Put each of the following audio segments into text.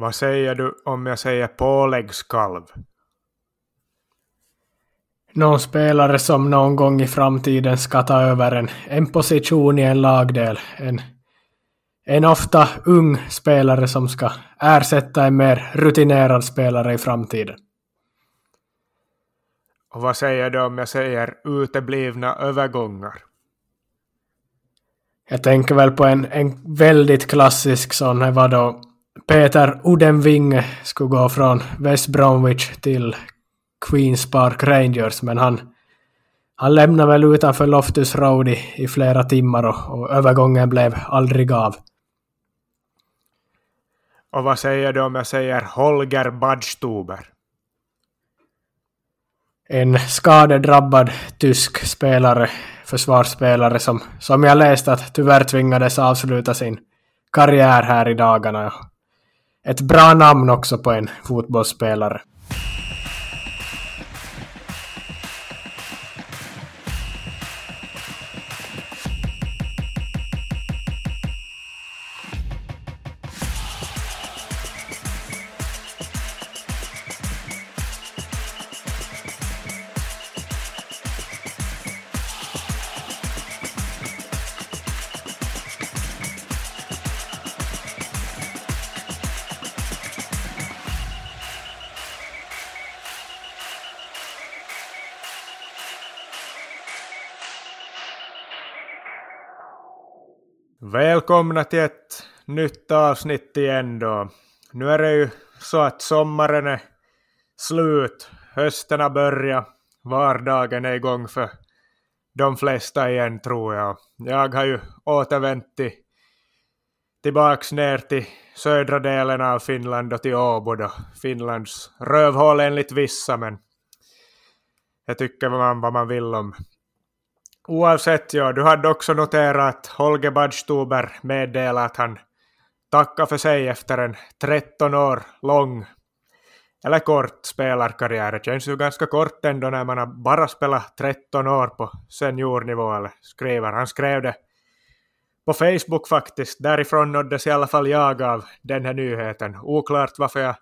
Vad säger du om jag säger påläggskalv? Någon spelare som någon gång i framtiden ska ta över en, en position i en lagdel. En, en ofta ung spelare som ska ersätta en mer rutinerad spelare i framtiden. Och vad säger du om jag säger uteblivna övergångar? Jag tänker väl på en, en väldigt klassisk sån, här var då Peter Udenvinge skulle gå från West Bromwich till Queens Park Rangers, men han, han lämnade väl utanför Loftus Road i, i flera timmar och, och övergången blev aldrig av. Och vad säger du om jag säger Holger Badstuber? En skadedrabbad tysk spelare, försvarsspelare som, som jag läst att tyvärr tvingades avsluta sin karriär här i dagarna. Ett bra namn också på en fotbollsspelare. Välkomna till ett nytt avsnitt igen då. Nu är det ju så att sommaren är slut, hösten har börjat, vardagen är igång för de flesta igen tror jag. Jag har ju återvänt till, tillbaks ner till södra delen av Finland och till Åbo då. Finlands rövhål enligt vissa men jag tycker man vad man vill om Oavsett, ja, du hade också noterat att Holger Badstuber meddelade att han tackar för sig efter en 13 år lång, eller kort spelarkarriär. Det känns ju ganska kort ändå när man har bara spelat 13 år på seniornivå, eller skriver. Han skrev det på Facebook faktiskt. Därifrån nåddes i alla fall jag av den här nyheten. Oklart varför jag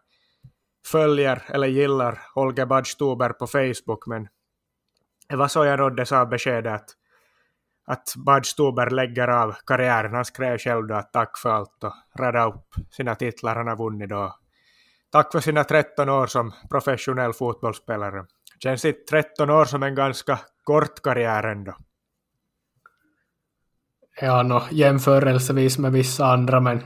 följer eller gillar Holger Badstuber på Facebook, men Eh, det var så jag nåddes av beskedet att, att Bad Stuber lägger av karriären. Han skrev själv då att tack för allt och radade upp sina titlar han har vunnit då. Tack för sina 13 år som professionell fotbollsspelare. Känns inte 13 år som en ganska kort karriär ändå? Ja, no, jämförelsevis med vissa andra, men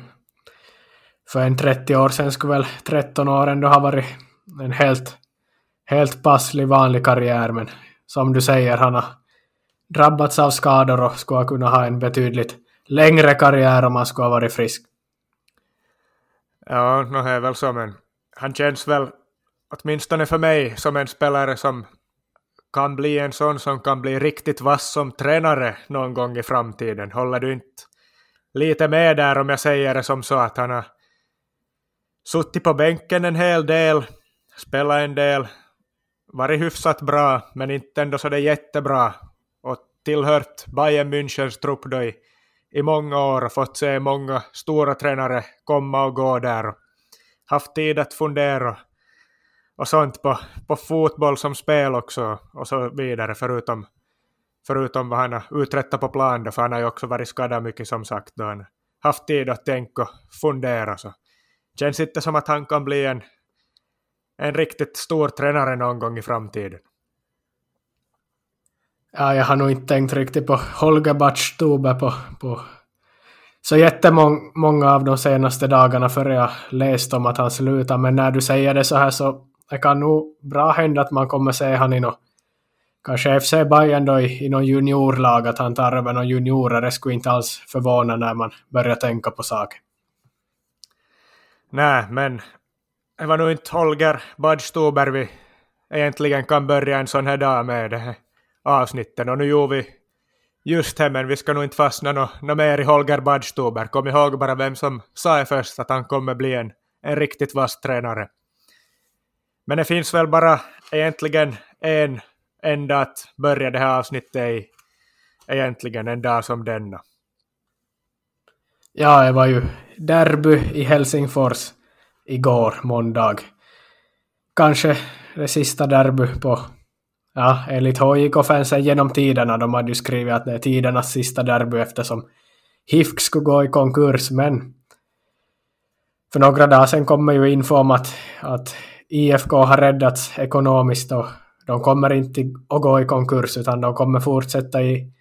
för en 30 år sedan skulle väl 13 år ändå ha varit en helt, helt passlig vanlig karriär, men som du säger, han har drabbats av skador och skulle kunna ha en betydligt längre karriär om han skulle ha varit frisk. Ja, no, det är väl så, men han känns väl, åtminstone för mig, som en spelare som kan bli en sån som kan bli riktigt vass som tränare någon gång i framtiden. Håller du inte lite med där om jag säger det som så att han har suttit på bänken en hel del, spelat en del, varit hyfsat bra, men inte ändå så det jättebra. Och tillhört Bayern Münchens trupp då i, i många år och fått se många stora tränare komma och gå där. Och haft tid att fundera och sånt på, på fotboll som spel också och så vidare, förutom, förutom vad han har uträttat på plan då, för han har ju också varit skadad mycket som sagt. Då han haft tid att tänka och fundera. Så känns inte som att han kan bli en en riktigt stor tränare någon gång i framtiden. Ja, jag har nog inte tänkt riktigt på Holger Badstuber på, på så jättemånga av de senaste dagarna före jag läst om att han slutar. Men när du säger det så här så det kan nog bra hända att man kommer se han i något kanske FC Bayern då i, i någon juniorlag, att han tar över någon juniorer. Det skulle inte alls förvåna när man börjar tänka på saken. Nej, men det var nog inte Holger Badstuber vi egentligen kan börja en sån här dag med det här avsnitten. Och nu gjorde vi just det, men vi ska nog inte fastna något no, mer i Holger Badstuber. Kom ihåg bara vem som sa först att han kommer bli en, en riktigt vass tränare. Men det finns väl bara egentligen en enda att börja det här avsnittet i. Egentligen en dag som denna. Ja, det var ju derby i Helsingfors igår, måndag. Kanske det sista derby på, ja, enligt HJK-fansen genom tiderna. De hade ju skrivit att det är tidernas sista derby eftersom HIFK skulle gå i konkurs, men för några dagar sedan kommer ju info om att, att IFK har räddats ekonomiskt och de kommer inte att gå i konkurs utan de kommer fortsätta i,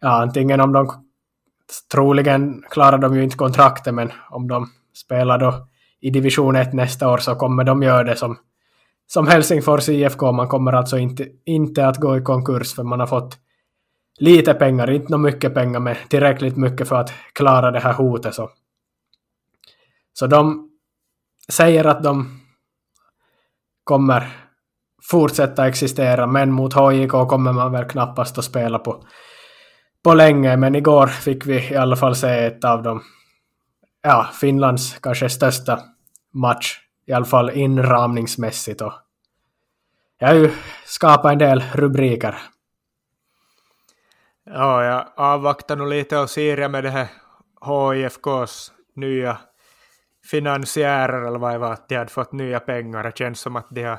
ja antingen om de, troligen klarar de ju inte kontraktet men om de spelar då i division 1 nästa år så kommer de göra det som, som Helsingfors IFK. Man kommer alltså inte, inte att gå i konkurs för man har fått lite pengar, inte något mycket pengar men tillräckligt mycket för att klara det här hotet. Så, så de säger att de kommer fortsätta existera, men mot HJK kommer man väl knappast att spela på, på länge. Men igår fick vi i alla fall se ett av de, ja, Finlands kanske största match, i alla fall inramningsmässigt. Och jag har ju skapat en del rubriker. Ja, jag avvaktar nog lite och ser med det här HIFKs nya finansiärer eller vad det var, att de hade fått nya pengar. Det känns som att de har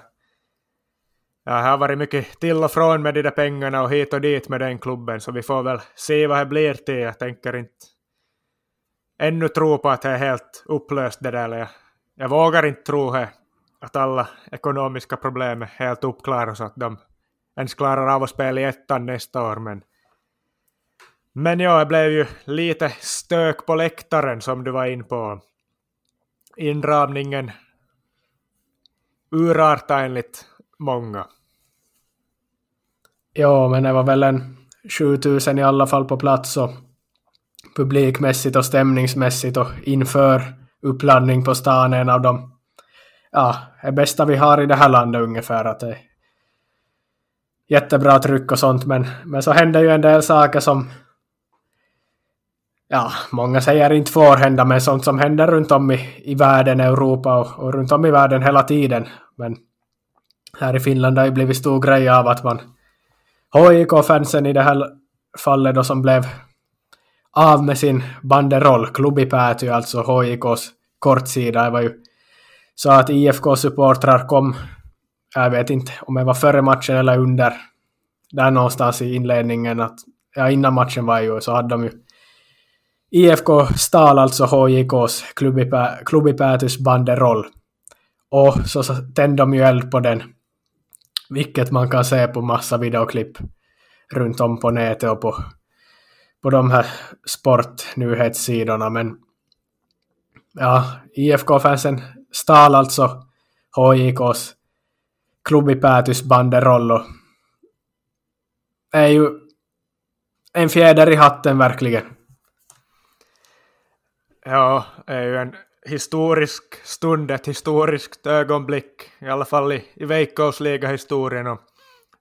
Ja, det har varit mycket till och från med de där pengarna och hit och dit med den klubben, så vi får väl se vad det blir till. Jag tänker inte ännu tro på att det är helt upplöst det där. Jag, jag vågar inte tro att alla ekonomiska problem är helt uppklarade så att de ens klarar av att spela i ettan nästa år. Men, men ja, det blev ju lite stök på läktaren som du var in på. Inramningen urartade enligt många. Ja, men det var väl en 7000 i alla fall på plats och publikmässigt och stämningsmässigt och inför uppladdning på stan en av de ja, det bästa vi har i det här landet ungefär. Att det är jättebra tryck och sånt men, men så händer ju en del saker som ja, många säger inte får hända men sånt som händer runt om i, i världen, Europa och, och runt om i världen hela tiden. Men här i Finland har ju blivit stor grej av att man HIK-fansen i det här fallet då som blev av med sin banderoll, klubbi päätyi alltså HIKs kortsida, det var ju så att IFK-supportrar kom, jag vet inte om det var före matchen eller under, där någonstans i inledningen, att ja, innan matchen var ju så hade de ju IFK stal alltså HJKs klubbipäätys banderoll. Och så tände de ju eld på den vilket man kan se på massa videoklipp runt om på nätet och på, på de här sportnyhetssidorna. Men ja, IFK-fansen stal alltså HJKs klubb i banderoll och är ju en fjäder i hatten verkligen. Ja, det är ju en historisk stund, ett historiskt ögonblick, i alla fall i, i Veikkausliga-historien och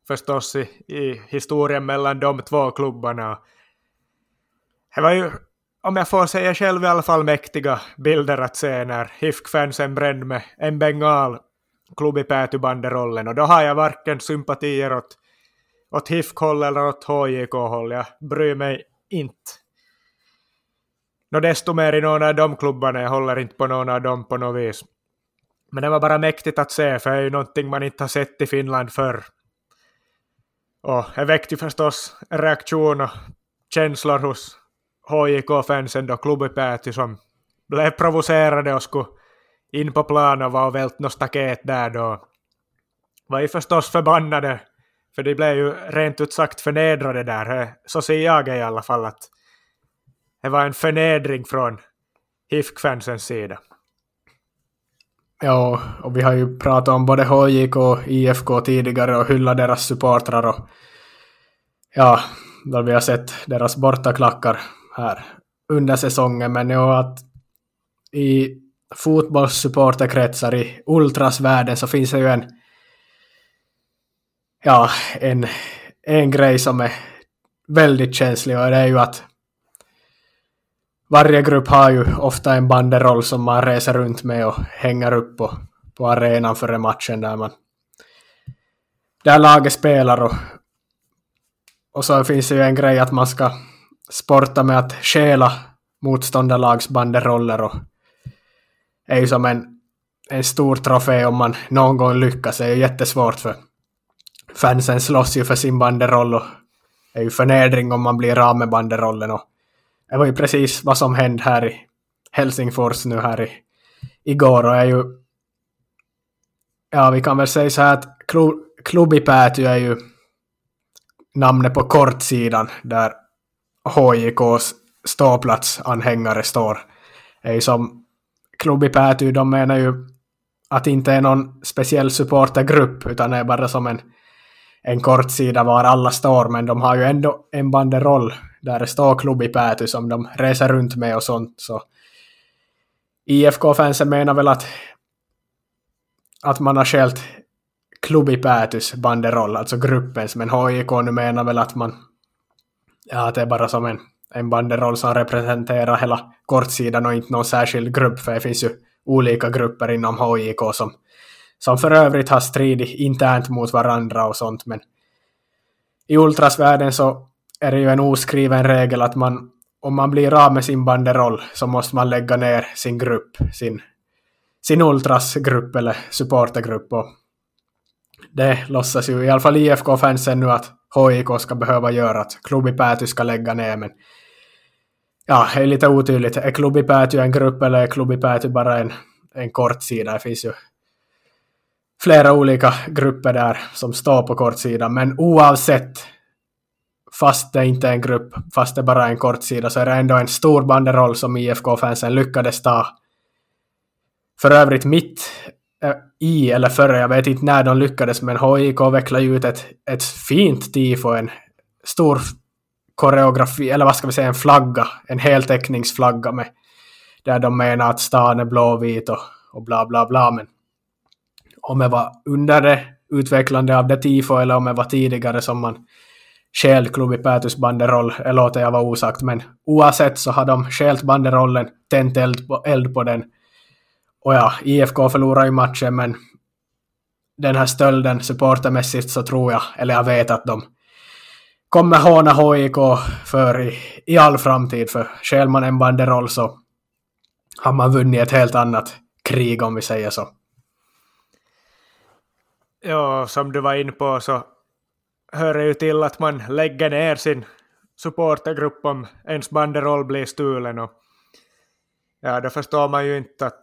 förstås i, i historien mellan de två klubbarna. Det var ju, om jag får säga själv i alla fall, mäktiga bilder att se när HIFK-fansen brände med en bengal klubb i Päätybanderollen. och då har jag varken sympatier åt, åt HIFK-håll eller åt HJK-håll. Jag bryr mig inte Nå, desto mer i någon av de klubbarna, jag håller inte på någon av dem på något vis. Men det var bara mäktigt att se, för det är ju någonting man inte har sett i Finland förr. Och det väckte förstås en reaktion och känslor hos HJK-fansen då klubben som blev provocerade och skulle in på plan och var och vält något staket där då. Var ju förstås förbannade, för de blev ju rent ut sagt förnedrade där. Så ser jag i alla fall att det var en förnedring från HIFK-fansens sida. Ja, och vi har ju pratat om både HJK och IFK tidigare och hyllat deras supportrar och ja, då vi har sett deras bortaklackar här under säsongen, men jo, att i fotbollssupporterkretsar i ultrasvärlden så finns det ju en ja, en, en grej som är väldigt känslig och det är ju att varje grupp har ju ofta en banderoll som man reser runt med och hänger upp på, på arenan före matchen där man där laget spelar och, och så finns det ju en grej att man ska sporta med att stjäla motståndarlags banderoller och är ju som en en stor trofé om man någon gång lyckas. Det är ju jättesvårt för fansen slåss ju för sin banderoll och det är ju förnedring om man blir av med banderollen. Och det var ju precis vad som hände här i Helsingfors nu här i, igår och är ju ja, vi kan väl säga så här att Klubbipäty är ju namnet på kortsidan där HJKs ståplatsanhängare står. Det är ju som Klubbipäty, de menar ju att det inte är någon speciell supportergrupp utan det är bara som en, en kortsida var alla står men de har ju ändå en banderoll där det står Klubbipäty som de reser runt med och sånt så IFK-fansen menar väl att att man har skällt Klubbipätys banderoll, alltså gruppens, men HJK nu menar väl att man ja, att det är bara som en, en banderoll som representerar hela kortsidan och inte någon särskild grupp, för det finns ju olika grupper inom HIK som, som för övrigt har stridit internt mot varandra och sånt, men i ultrasvärlden så är det ju en oskriven regel att man om man blir av med sin banderoll så måste man lägga ner sin grupp, sin, sin ultrasgrupp eller supportergrupp. Och det låtsas ju i alla fall IFK-fansen nu att HIK ska behöva göra, att Klubbi Pääty ska lägga ner, men ja, det är lite otydligt. Är Klubbi Pääty en grupp eller är Klubbi Pääty bara en, en kortsida? Det finns ju flera olika grupper där som står på kortsidan, men oavsett fast det inte är en grupp, fast det bara är en kortsida, så är det ändå en stor banderoll som IFK-fansen lyckades ta. För övrigt mitt i, eller före, jag vet inte när de lyckades, men HIK vecklade ut ett, ett fint tifo, en stor koreografi, eller vad ska vi säga, en flagga, en heltäckningsflagga med där de menar att stan är blåvit och, och bla bla bla, men om det var under det utvecklande av det tifo eller om det var tidigare som man stjäl Klubb i Päätys banderoll, det låter jag vara osagt, men oavsett så har de stjält banderollen, tänt eld på, eld på den. Och ja, IFK förlorar ju matchen, men den här stölden supportermässigt så tror jag, eller jag vet att de kommer håna HIK för i, i all framtid, för stjäl man en banderoll så har man vunnit ett helt annat krig om vi säger så. Ja, som du var inne på så hör det ju till att man lägger ner sin supportergrupp om ens banderoll blir stulen. Och ja, då förstår man ju inte att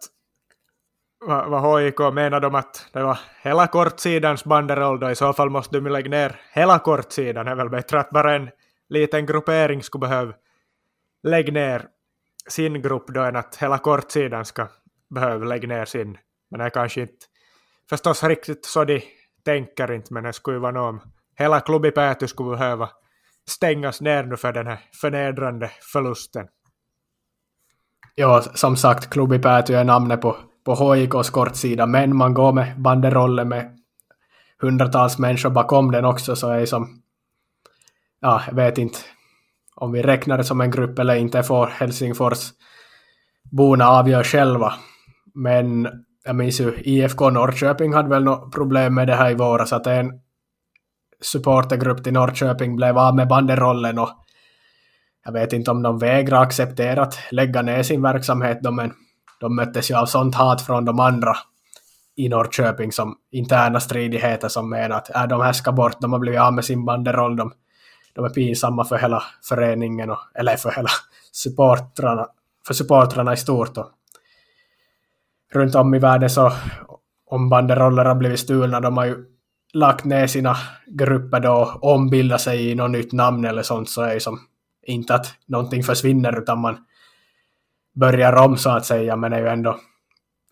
vad, vad HIK menar de att det var hela kortsidans banderoll då i så fall måste de lägga ner hela kortsidan. Det är väl bättre att bara en liten gruppering skulle behöva lägga ner sin grupp då än att hela kortsidan ska behöva lägga ner sin. Men det är kanske inte förstås riktigt så de tänker inte, men det skulle ju vara något hela klubbi Pääty skulle behöva stängas ner nu för den här förnedrande förlusten. Ja, som sagt, klubbi Pääty är namnet på, på HIKs kortsida, men man går med banderoller med hundratals människor bakom den också, så är det som, ja, jag vet inte om vi räknar det som en grupp eller inte får Helsingfors borna avgöra själva. Men jag minns ju IFK Norrköping hade väl något problem med det här i våras, att en supportergrupp till Norrköping blev av med banderollen och jag vet inte om de vägrar acceptera att lägga ner sin verksamhet då, men de möttes ju av sånt hat från de andra i Norrköping som interna stridigheter som menar att äh, de här ska bort, de har blivit av med sin banderoll, de, de är pinsamma för hela föreningen, och, eller för hela supportrarna, för supportrarna i stort. Och runt om i världen så om banderoller har blivit stulna, de har ju lagt ner sina grupper då, ombildat sig i något nytt namn eller sånt så är det som inte att någonting försvinner utan man börjar om så att säga men det är ju ändå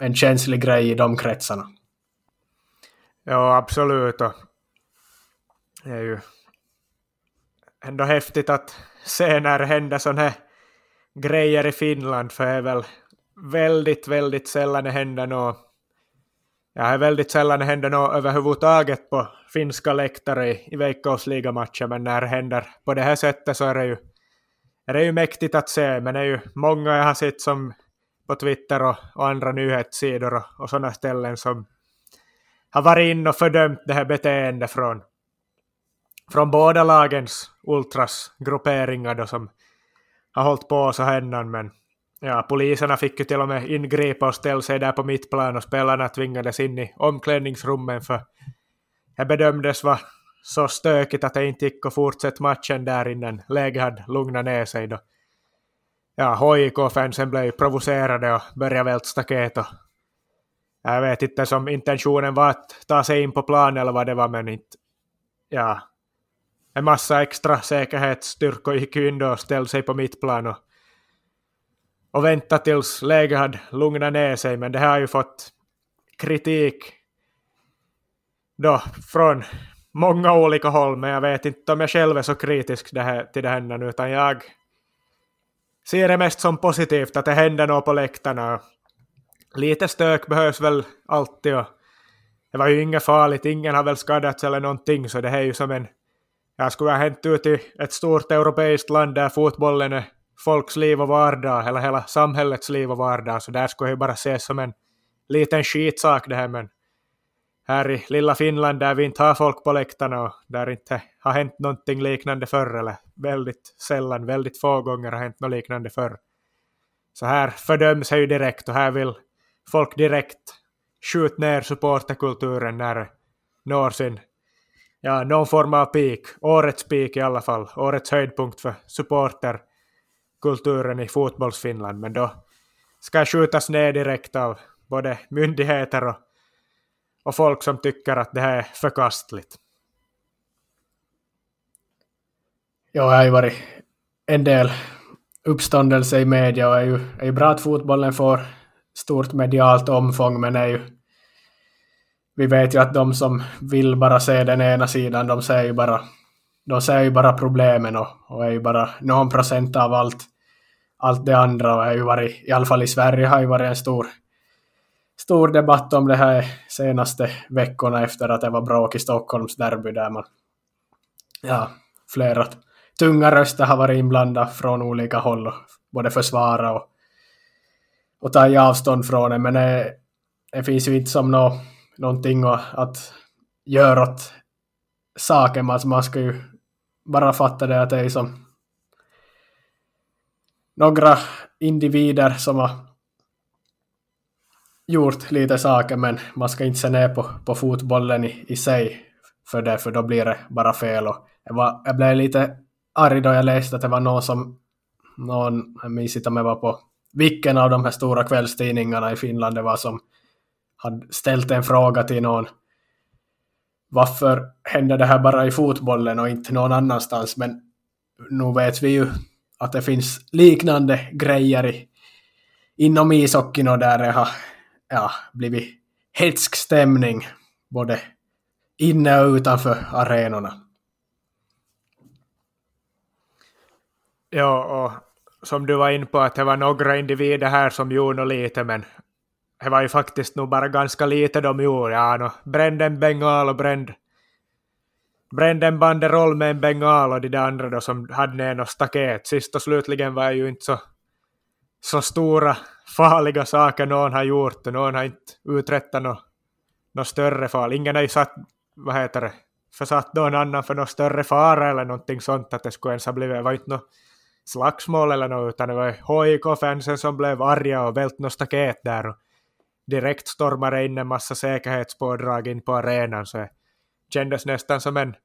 en känslig grej i de kretsarna. Ja, absolut. Och det är ju ändå häftigt att se när det händer sådana här grejer i Finland för det är väl väldigt, väldigt sällan det händer något Ja, det är väldigt sällan det händer något överhuvudtaget på finska läktare i, i veckosligamatcher, men när det händer på det här sättet så är det ju, är det ju mäktigt att se, men det är ju många jag har sett som på Twitter och, och andra nyhetssidor och, och sådana ställen som har varit in och fördömt det här beteendet från, från båda lagens ultrasgrupperingar. då som har hållit på så här men ja, poliserna fick ju till och med ingripa och ställa sig där på mittplan och spelarna tvingades in i omklädningsrummen för det bedömdes vara så stökigt att det inte gick att fortsätta matchen där innan läget hade lugnat ner sig då. Ja, HIK-fansen blev provocerade och började välta staket och jag vet inte som intentionen var att ta sig in på plan eller vad det var men inte ja en massa extra säkerhetsstyrkor gick in då och ställde sig på mittplan och, och väntade tills läget hade lugnat ner sig men det här har ju fått kritik då från många olika håll, men jag vet inte om jag själv är så kritisk det här, till det här utan jag ser det mest som positivt att det händer något på läktarna. Lite stök behövs väl alltid och det var ju inget farligt, ingen har väl skadats eller någonting, så det här är ju som en... Jag skulle ha hänt ut i ett stort europeiskt land där fotbollen är folks liv och vardag, eller hela samhällets liv och vardag, så där skulle jag ju bara ses som en liten skitsak det här, men här i lilla Finland där vi inte har folk på läktarna och där inte har hänt någonting liknande förr, eller väldigt sällan, väldigt få gånger har hänt något liknande förr. Så här fördöms det ju direkt och här vill folk direkt skjuta ner supporterkulturen när det når sin, ja, någon form av peak. Årets peak i alla fall, årets höjdpunkt för supporterkulturen i fotbollsfinland, men då ska skjutas ner direkt av både myndigheter och och folk som tycker att det här är förkastligt. Ja, det har ju varit en del uppståndelse i media och är ju, är ju bra att fotbollen får stort medialt omfång men är ju vi vet ju att de som vill bara se den ena sidan de ser ju bara de ser ju bara problemen och, och är ju bara någon procent av allt, allt det andra och är ju varit, i alla fall i Sverige har ju varit en stor stor debatt om det här senaste veckorna efter att det var bråk i Stockholms derby där man ja, flera tunga röster har varit inblandade från olika håll och både försvara och, och ta avstånd från det men det, det finns ju inte som nå, någonting att göra åt saken. Man, man ska ju bara fatta det att det är som några individer som har gjort lite saker men man ska inte se ner på, på fotbollen i, i sig för det, för då blir det bara fel. Och jag, var, jag blev lite arg då jag läste att det var någon som, någon, jag minns inte om jag var på vilken av de här stora kvällstidningarna i Finland det var som hade ställt en fråga till någon. Varför händer det här bara i fotbollen och inte någon annanstans? Men nu vet vi ju att det finns liknande grejer i, inom ishockeyn och där det har ja, blivit hetsk stämning både inne och utanför arenorna. Ja, och som du var in på att det var några individer här som gjorde något lite, men det var ju faktiskt nog bara ganska lite de gjorde. Ja, no, brände en bengal och brände brände en banderoll med en bengal och de där andra då som hade ner något staket. Sist och slutligen var ju inte så, så stora farliga saker någon har gjort och någon har inte uträttat något, något större fall. Ingen har ju satt, vad heter det, försatt någon annan för någon större fara eller någonting sånt att det skulle ens ha blivit, det var inte något slagsmål eller något utan det var HIK-fansen som blev arga och vält något staket där och direkt stormade in en massa säkerhetspådrag in på arenan så det kändes nästan som en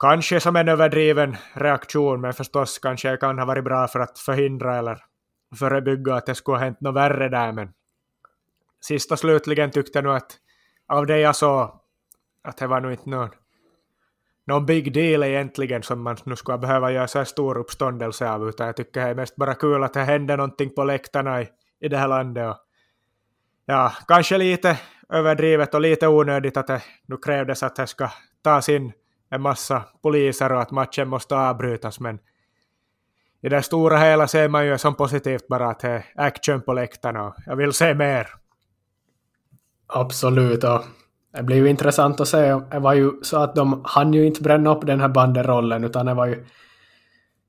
kanske som en överdriven reaktion men förstås kanske jag kan ha varit bra för att förhindra eller förebygga att det skulle ha hänt något värre där, men sist och slutligen tyckte jag nog att av det jag såg att det var nog inte någon, någon big deal egentligen som man nu skulle behöva göra så här stor uppståndelse av, utan jag tycker det är mest bara kul att det händer någonting på läktarna i, i det här landet. Och, ja, kanske lite överdrivet och lite onödigt att det nu krävdes att det ska tas in en massa poliser och att matchen måste avbrytas, men i det stora hela ser man ju som positivt bara att det är action på läktarna och jag vill se mer. Absolut, och det blir ju intressant att se. Det var ju så att de hann ju inte bränna upp den här banderollen utan det var ju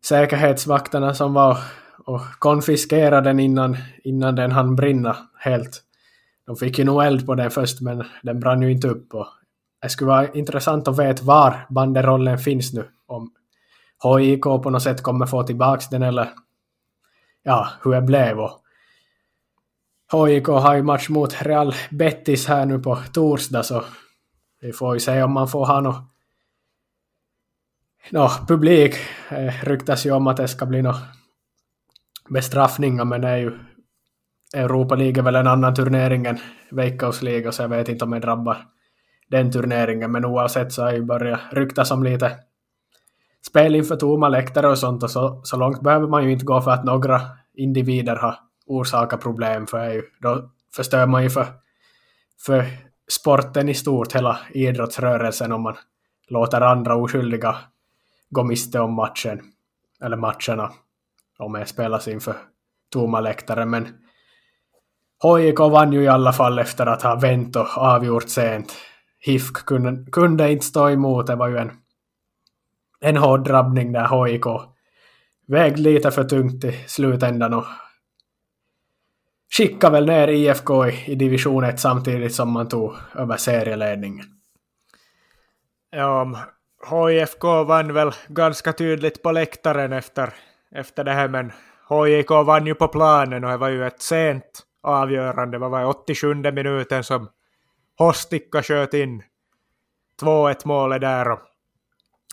säkerhetsvakterna som var och konfiskerade den innan, innan den hann brinna helt. De fick ju nog eld på den först men den brann ju inte upp. Och det skulle vara intressant att veta var banderollen finns nu. Om HIK på något sätt kommer få tillbaka den eller ja, hur det blev. Och HIK har ju match mot Real Betis här nu på torsdag så vi får ju se om man får ha något no, publik. Det ryktas ju om att det ska bli några bestraffningar men det är ju Europa League är väl en annan turnering än Veikkausliga så jag vet inte om det drabbar den turneringen men oavsett så har ju börjat ryktas om lite spel inför tomma läktare och sånt och så, så långt behöver man ju inte gå för att några individer har orsakat problem för ju, då förstör man ju för, för sporten i stort, hela idrottsrörelsen om man låter andra oskyldiga gå miste om matchen eller matcherna om det spelas inför tomma läktare men HJK vann ju i alla fall efter att ha vänt och avgjort sent. HIFK kunde, kunde inte stå emot, det var ju en en hård drabbning där HIK vägde lite för tungt i slutändan och skickade väl ner IFK i, i division 1 samtidigt som man tog över serieledningen. Ja, HIFK vann väl ganska tydligt på läktaren efter, efter det här, men HIK vann ju på planen och det var ju ett sent avgörande. Det var 87 minuten som Hostikka sköt in 2-1 målet där och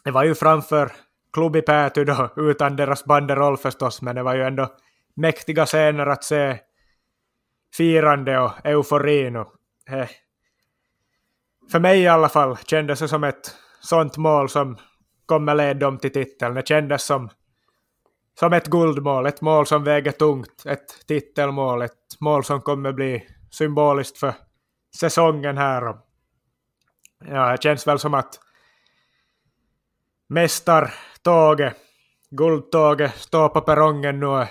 det var ju framför klubb i Pääty då, utan deras banderoll förstås, men det var ju ändå mäktiga scener att se firande och euforin. Och, eh, för mig i alla fall kändes det som ett sånt mål som kommer leda dem till titeln. Det kändes som, som ett guldmål, ett mål som väger tungt, ett titelmål, ett mål som kommer bli symboliskt för säsongen här. Ja, det känns väl som att mästartåget, guldtåget, står på perrongen nu.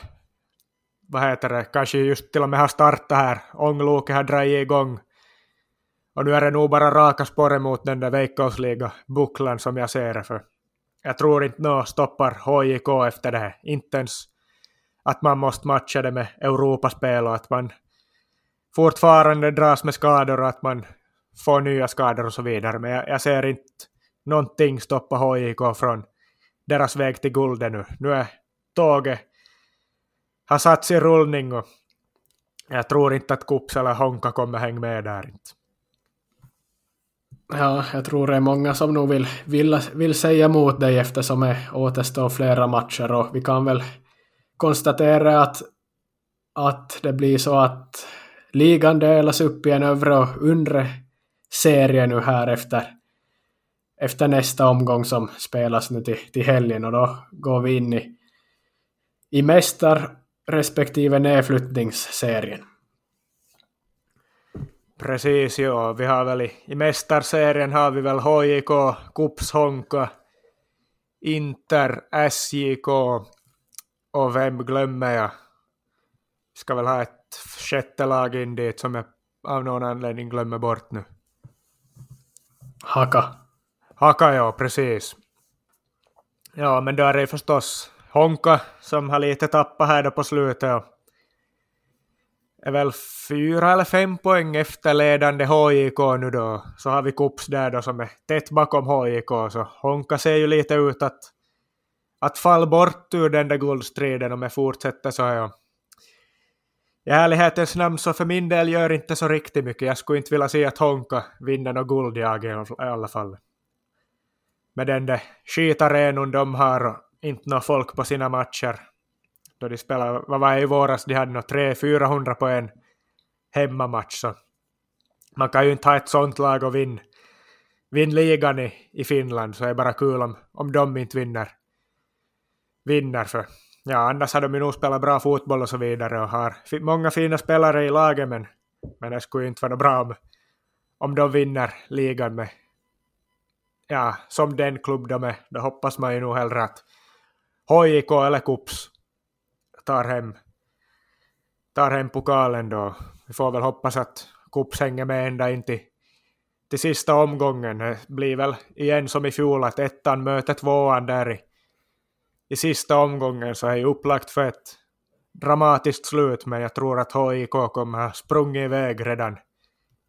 Vad heter det, kanske just till och med har startat här. Ångloket har dragit igång. Och nu är det nog bara raka spåret mot den där Veikkausliga-bucklan som jag ser det för. Jag tror inte något stoppar HJK efter det här. Inte ens att man måste matcha det med Europaspel och att man fortfarande dras med skador och att man får nya skador och så vidare. Men jag, jag ser inte någonting stoppa HJK från deras väg till guldet nu. Nu är tåget har satts i rullning och jag tror inte att Kups eller Honka kommer hänga med där inte. Ja, jag tror det är många som nog vill, vill, vill säga emot dig eftersom det återstår flera matcher och vi kan väl konstatera att, att det blir så att ligan delas upp i en övre och undre serie nu här efter efter nästa omgång som spelas nu till, till helgen och då går vi in i, i mästar respektive nedflyttningsserien. Precis, ja. Vi har väl i, i mästarserien har vi väl HJK, Kups Honka, Inter, SJK och vem glömmer jag? Ska väl ha ett sjätte lag in dit som jag av någon anledning glömmer bort nu. Haka. Haka, ja, precis. Ja, men då är det förstås Honka som har lite tappat här då på slutet. Och är väl fyra eller fem poäng efter ledande HJK nu då. Så har vi Kups där då som är tätt bakom HJK. Så Honka ser ju lite ut att, att falla bort ur den där guldstriden om jag fortsätter så här. I ärlighetens namn så för min del gör inte så riktigt mycket. Jag skulle inte vilja se att Honka vinner något guld i alla fall med den där skitarenon de har och inte något folk på sina matcher. Då de spelade, vad var det i våras, de hade nog 300-400 på en hemmamatch. Så man kan ju inte ha ett sånt lag och vinna vinn ligan i, i Finland, så är det bara kul om, om de inte vinner. Vinner för ja, annars har de ju nog spelat bra fotboll och så vidare och har många fina spelare i laget men, men det skulle ju inte vara bra om, om de vinner ligan med ja, som den klubb de är, då hoppas man ju nog hellre att HJK eller Kups tar hem, tar hem pokalen då. Vi får väl hoppas att Kups hänger med ända in till, till sista omgången. Det blir väl igen som i fjol att ettan möter tvåan där i, i sista omgången så är det upplagt för ett dramatiskt slut men jag tror att HIK kommer ha sprungit iväg redan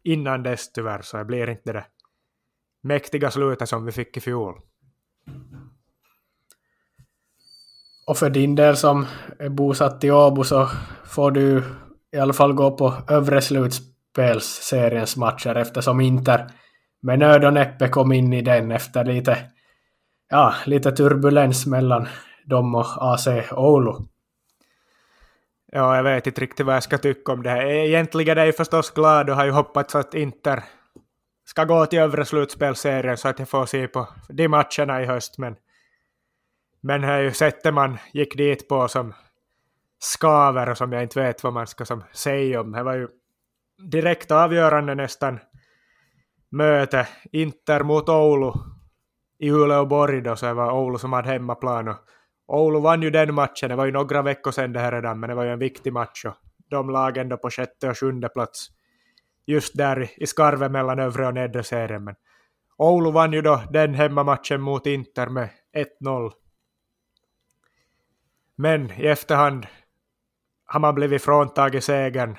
innan dess tyvärr så det blir inte det mäktiga slutet som vi fick i fjol. Och för din del som är bosatt i Åbo så får du i alla fall gå på övre slutspelsseriens matcher eftersom Inter med nöd och näppe kom in i den efter lite, ja, lite turbulens mellan dem och AC Oulu. Ja, jag vet inte riktigt vad jag ska tycka om det här. Egentligen är jag förstås glad och har ju hoppats att Inter ska gå till övre slutspelserien så att jag får se på de matcherna i höst. Men, men här är ju sättet man gick dit på som skaver och som jag inte vet vad man ska som säga om. Det var ju direkt avgörande nästan möte. Inter mot Oulu i Uleåborg då, så det var Oulu som hade hemmaplan. Och Oulu vann ju den matchen, det var ju några veckor sedan det här redan, men det var ju en viktig match och de lagen då på sjätte och sjunde plats just där i skarven mellan övre och nedre serien. Men Oulu vann ju då den hemmamatchen mot Inter med 1-0. Men i efterhand har man blivit fråntagen segern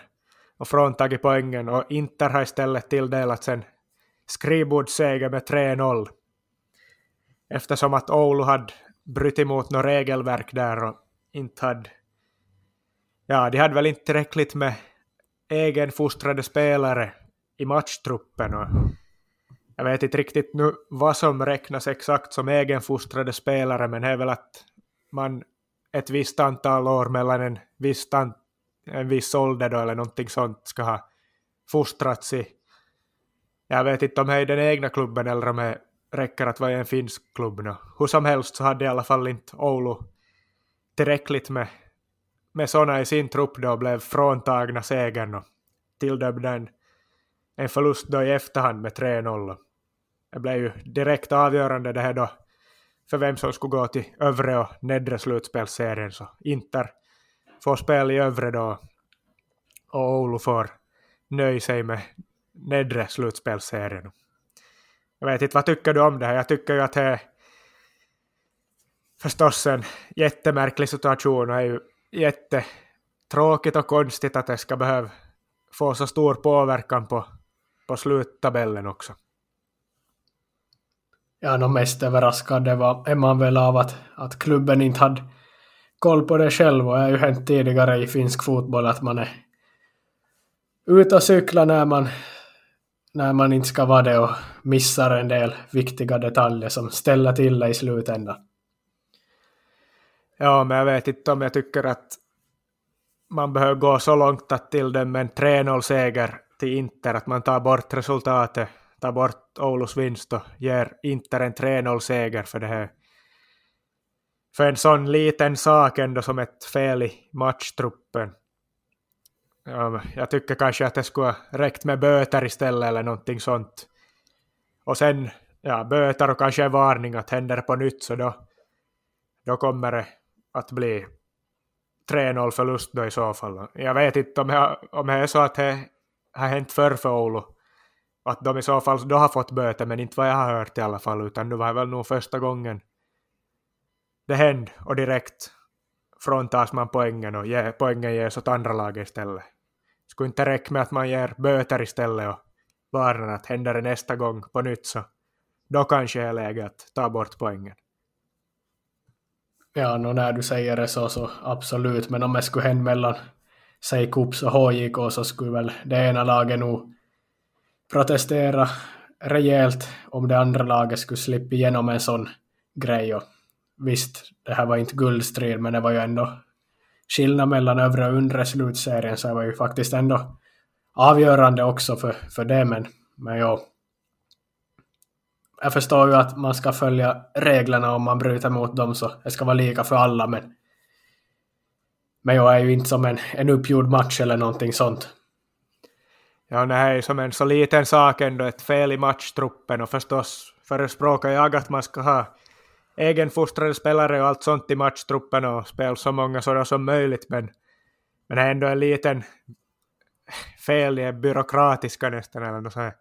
och fråntagit poängen och Inter har istället tilldelats en skrivbordsseger med 3-0. Eftersom att Oulu hade brutit mot något regelverk där och inte hade... Ja, de hade väl inte tillräckligt med egenfostrade spelare i matchtruppen och jag vet inte riktigt nu vad som räknas exakt som egenfostrade spelare men det är väl att man ett visst antal år mellan en viss, en viss ålder då, eller någonting sånt ska ha fostrats i jag vet inte om det är i den egna klubben eller om det räcker att vara i en finsk klubb. Nu. Hur som helst så hade i alla fall inte Oulu tillräckligt med, med sådana i sin trupp då blev fråntagna segern och tilldömda en, en förlust då i efterhand med 3-0. Det blev ju direkt avgörande det här då för vem som skulle gå till övre och nedre slutspelsserien. Så Inter får spel i övre då och Oulu får nöja sig med nedre slutspelsserien. Jag vet inte, vad tycker du om det här? Jag tycker ju att det är förstås en jättemärklig situation och är ju jättetråkigt och konstigt att det ska behöva få så stor påverkan på, på sluttabellen också. Ja, no mest överraskande var, är man väl av att, att klubben inte hade koll på det själv och det har ju hänt tidigare i finsk fotboll att man är ute och cyklar när man när man inte ska vara det och missar en del viktiga detaljer som ställer till det i slutändan. Ja, men jag vet inte om jag tycker att man behöver gå så långt att till dem med en 3-0-seger till Inter, att man tar bort resultatet, tar bort Oulus vinst och ger Inter en 3-0-seger för det här. För en sån liten sak ändå som ett fel i matchtruppen. Ja, jag tycker kanske att det skulle ha räckt med böter istället eller någonting sånt. Och sen, ja, böter och kanske en varning att händer det på nytt så då, då kommer det att bli 3-0 förlust då i så fall. Jag vet inte om det, om det är så att det har hänt förr för Oulu. Att de i så fall då har fått böter, men inte vad jag har hört i alla fall, utan nu var det väl nog första gången det hände och direkt fråntas man poängen och ge, poängen ges åt andra laget istället. Skulle inte räcka med att man ger böter istället och varnar att händer det nästa gång på nytt så då kanske är läge att ta bort poängen. Ja, no, när du säger det så, så absolut, men om det skulle hända mellan säg Kups och HJK så skulle väl det ena laget nog protestera rejält om det andra laget skulle slippa igenom en sån grej. Och visst, det här var inte guldstrid, men det var ju ändå skillnad mellan övre och undre slutserien, så det var ju faktiskt ändå avgörande också för, för det, men, men ja. Jag förstår ju att man ska följa reglerna om man bryter mot dem, så det ska vara lika för alla, men men jag är ju inte som en, en uppgjord match eller någonting sånt. Ja, det här är som en så liten sak ändå, ett fel i matchtruppen och förstås förespråkar jag att man ska ha egenfostrade spelare och allt sånt i matchtruppen och spela så många sådana som möjligt, men, men det är ändå en liten fel i byråkratiska nästan, eller något sånt.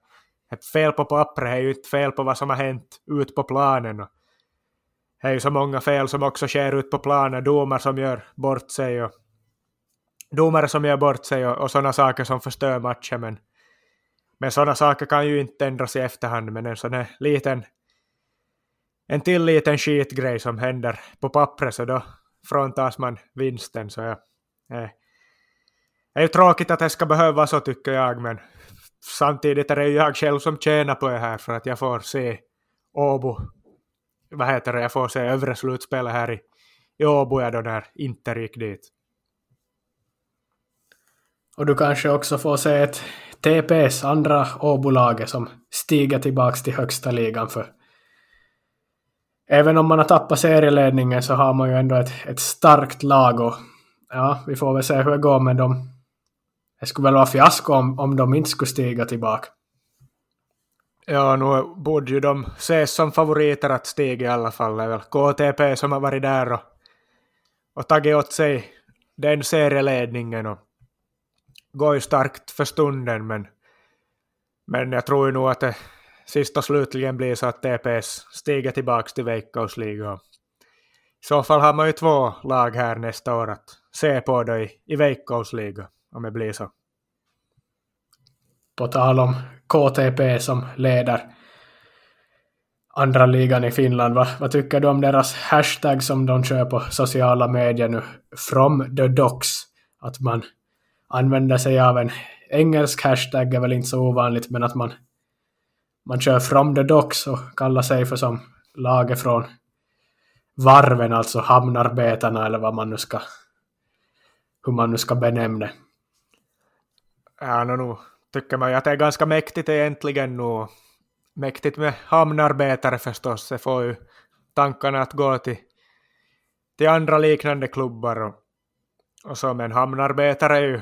Ett fel på pappret är ju inte fel på vad som har hänt ut på planen. Och det är ju så många fel som också sker ut på planen, domar som gör bort sig och domare som gör bort sig och, och sådana saker som förstör matchen, men, men sådana saker kan ju inte ändras i efterhand, men en sån här liten en till liten skitgrej som händer på pappret så då, fråntas man vinsten. Så ja, eh, det är ju tråkigt att det ska behöva så tycker jag, men samtidigt är det ju jag själv som tjänar på det här för att jag får se Åbo, vad heter det, jag får se övre slutspelet här i, i Åbo ja, då när Inter gick dit. Och du kanske också får se ett TPS andra Åbolaget som stiger tillbaks till högsta ligan för även om man har tappat serieledningen så har man ju ändå ett, ett starkt lag och ja, vi får väl se hur det går med dem. Det skulle väl vara fiasko om, om de inte skulle stiga tillbaka. Ja, nu borde ju de ses som favoriter att stiga i alla fall. Det är väl KTP som har varit där och, och tagit åt sig den serieledningen och går ju starkt för stunden, men, men jag tror ju nog att det sist och slutligen blir så att TPS stiger tillbaka till Veikkausliga. I så fall har man ju två lag här nästa år att se på då i, i Veikkausliga, om det blir så. På tal om KTP som leder andra ligan i Finland, vad, vad tycker du om deras hashtag som de kör på sociala medier nu? From the docs. Att man använder sig av en engelsk hashtag är väl inte så ovanligt, men att man, man kör from the docks och kallar sig för som laget från varven, alltså hamnarbetarna eller vad man nu ska hur man nu ska benämna det. Ja, no, nu tycker man ju att det är ganska mäktigt egentligen nu. Mäktigt med hamnarbetare förstås, det får ju tankarna att gå till, till andra liknande klubbar och, och så, men hamnarbetare är ju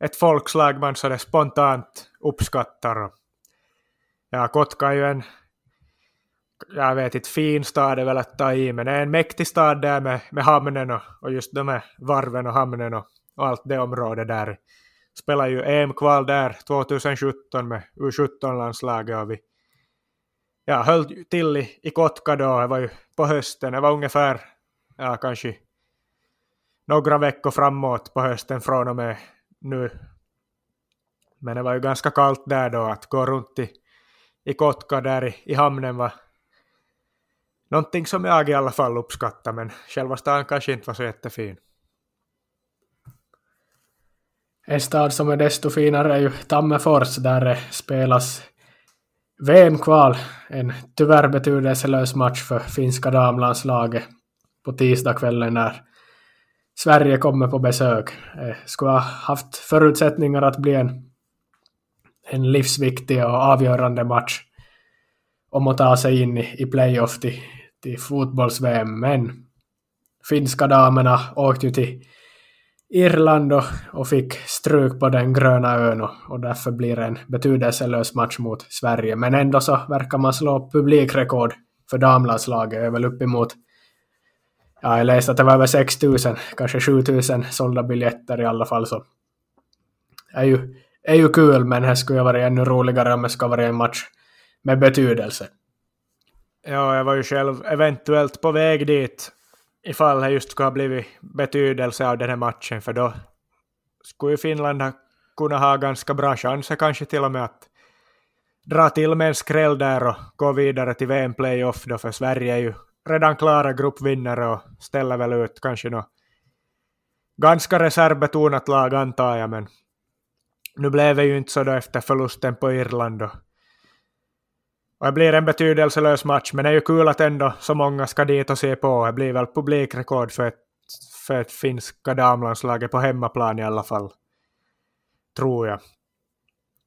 ett folkslag man så det spontant uppskattar. Ja, Kotka är ju en, jag vet inte, fin stad är väl att ta i, men det är en mäktig stad där med, med hamnen och, och just de här varven och hamnen och, och allt det området där. Spelade ju EM-kval där 2017 med U17-landslaget och vi ja, höll till i, i Kotka då, det var ju på hösten, det var ungefär, ja kanske några veckor framåt på hösten från och med nu. Men det var ju ganska kallt där då, att gå runt i, i Kotka där i, i hamnen var någonting som jag i alla fall uppskattar, men själva stan kanske inte var så jättefin. En stad som är desto finare är ju Tammerfors, där det spelas VM-kval. En tyvärr betydelselös match för finska damlandslaget på tisdagskvällen när Sverige kommer på besök. Eh, skulle ha haft förutsättningar att bli en, en livsviktig och avgörande match om att ta sig in i, i playoff till, till fotbolls-VM. Men finska damerna åkte ju till Irland och, och fick stryk på den gröna ön och, och därför blir det en betydelselös match mot Sverige. Men ändå så verkar man slå publikrekord för damlandslaget, är väl uppemot ja, jag läste att det var över 6 000, kanske 7 000 sålda biljetter i alla fall. Så är ju, är ju kul, men det skulle ju varit ännu roligare om det skulle vara en match med betydelse. Ja, jag var ju själv eventuellt på väg dit ifall det just skulle ha blivit betydelse av den här matchen, för då skulle ju Finland ha, kunnat ha ganska bra chanser kanske till och med att dra till med en skräll där och gå vidare till VM-playoff då, för Sverige är ju redan klara gruppvinnare och ställer väl ut kanske något ganska reservbetonat lag antar jag, men nu blev det ju inte så då efter förlusten på Irland. Och, och det blir en betydelselös match, men det är ju kul att ändå så många ska dit och se på. Det blir väl publikrekord för ett, för ett finska damlandslaget på hemmaplan i alla fall. Tror jag.